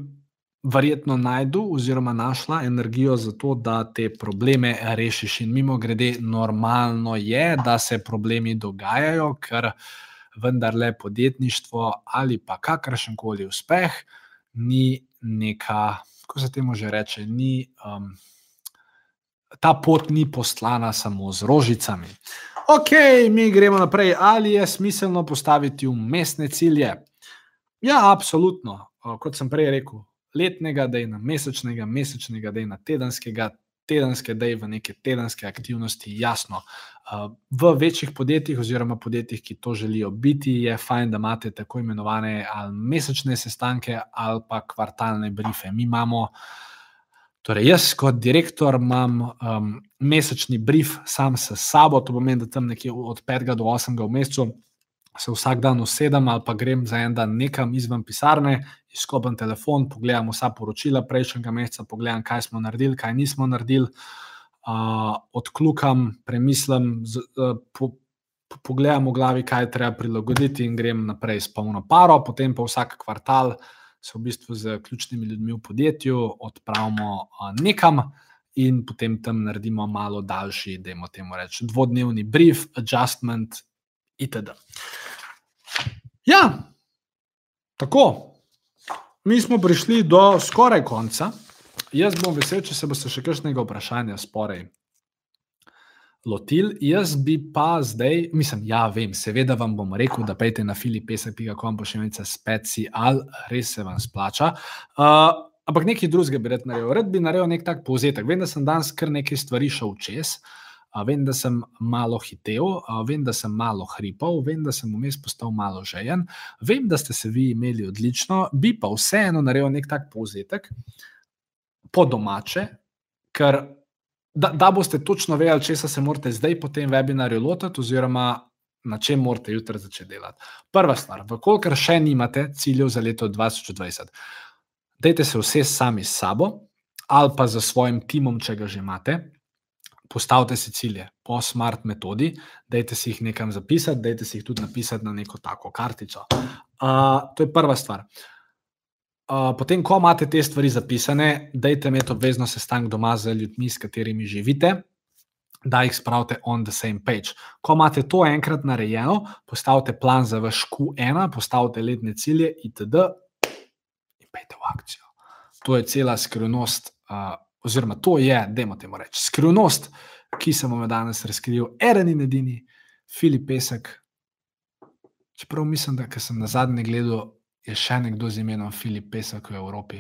verjetno najdel oziroma našla energijo za to, da te probleme rešiš. In mimo grede, normalno je, da se problemi dogajajo, ker vendarle podjetništvo ali pa kakršen koli uspeh ni neka, kako se temu že reče, ni. Um, ta pot ni poslana samo z rožicami. Ok, mi gremo naprej. Ali je smiselno postaviti umestne cilje? Ja, absolutno. Kot sem prej rekel, letnega, da je na mesečnega, mesečnega, da je na tedenskega, tedenske, da je v neke tedenske aktivnosti. Jasno, v večjih podjetjih, oziroma podjetjih, ki to želijo biti, je fajn, da imate tako imenovane ali mesečne sestanke ali pa kvartalne brife. Mi imamo. Torej, jaz, kot direktor, imam um, mesečni brief sam s sabo, to pomeni, da tam nekje od 5 do 8 v mesecu se vsak dan usedem ali pa grem za en dan nekam izven pisarne, izkopam telefon, pogledam vsa poročila prejšnjega meseca, pogledam, kaj smo naredili, kaj nismo naredili, uh, odklukam, premislim, z, uh, po, po, pogledam v glavi, kaj je treba prilagoditi in grem naprej s polno paro, potem pa vsak kvartal se v bistvu z ključnimi ljudmi v podjetju odpravimo nekam in potem tam naredimo malo daljši, da imamo temu reči, dvodnevni brief, adjustment itd. Ja, tako. Mi smo prišli do skoraj konca. Jaz bom vesel, če se boste še kakšnega vprašanja sporej lotil. Jaz bi pa zdaj, mislim, ja, vem, seveda vam bom rekel, da pejte na filipesek.com, pošiljka speci, ali res se vam splača. Uh, ampak nekaj drugega bi rad naredil. Rad bi naredil nek tak povzetek. Vem, da sem danes kar nekaj stvari šel čez. Vem, da sem malo hitel, vem, da sem malo hripal, vem, da sem vmes postal malo žejen, vem, da ste se vi imeli odlično, bi pa vseeno naredil nek tak povzetek po domače, ker da, da boste točno vedeli, če se morate zdaj po tem webinarju lotiti, oziroma na čem morate jutri začeti delati. Prva stvar, vkolikor še nimate ciljev za leto 2020, dajte se vse sami s sabo ali pa za svojim timom, če ga že imate. postavite si cilje po smart metodi, dajte si jih nekam zapisati, dajte si jih tudi napisati na neko tako kartico. Uh, to je prva stvar. Uh, potem, ko imate te stvari zapisane, dajte imeti obvezno sestanek doma z ljudmi, s katerimi živite, da jih spravite on the same page. Ko imate to enkrat narejeno, postavite plan za vaš Q1, postavite letne cilje, itd. in pejte v akcijo. To je cela skrivnost. Uh, oziroma to je, da imamo temu reči, skrivnost, ki sem vam danes razkril, eden in edini, Filip Pesek. Čeprav mislim, da sem na zadnje gledal, je še nekdo z imenom Filip Pesek v Evropi.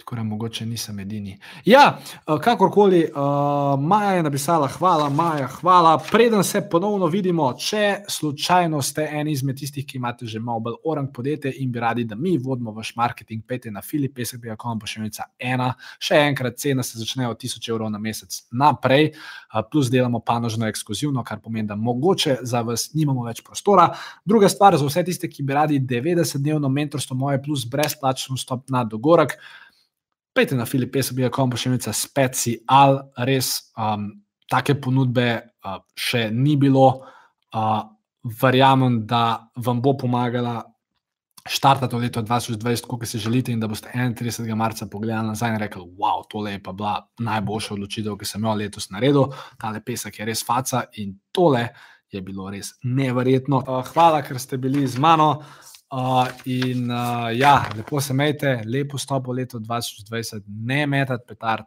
Tako da mogoče nisem edini. Ja, eh, kakorkoli, uh, Maja je napisala, hvala, Maja, hvala. Preden se ponovno vidimo, če slučajno ste en izmed tistih, ki imate že malo bolj orang podjetje in bi radi, da mi vodimo vaš marketing, pete na filipesek.com, pa še nekaj ena. Še enkrat, cena se začne od 1000 evrov na mesec naprej, uh, plus delamo panožno ekskluzivno, kar pomeni, da mogoče za vas nimamo več prostora. Druga stvar, za vse tiste, ki bi radi 90-dnevno mentorstvo moje, plus brezplačno stop na dogorek. Pejte na filipesabija.com, pa še nekaj special, res um, take ponudbe uh, še ni bilo. Uh, verjamem, da vam bo pomagala štartati v leto 2020, kot si želite, in da boste 31. marca pogledali nazaj in rekli: Wow, tole je pa bila najboljša odločitev, ki sem jo letos naredil. Tale pesek je res faca in tole je bilo res neverjetno. Uh, hvala, ker ste bili z mano. Uh, in uh, ja, lepo se imejte, lepo stopo leto 2020, ne metati petard.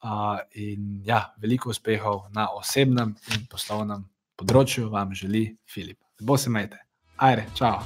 Uh, in ja, veliko uspehov na osebnem in poslovnem področju vam želi Filip. Lepo se imejte. Ajde, čau.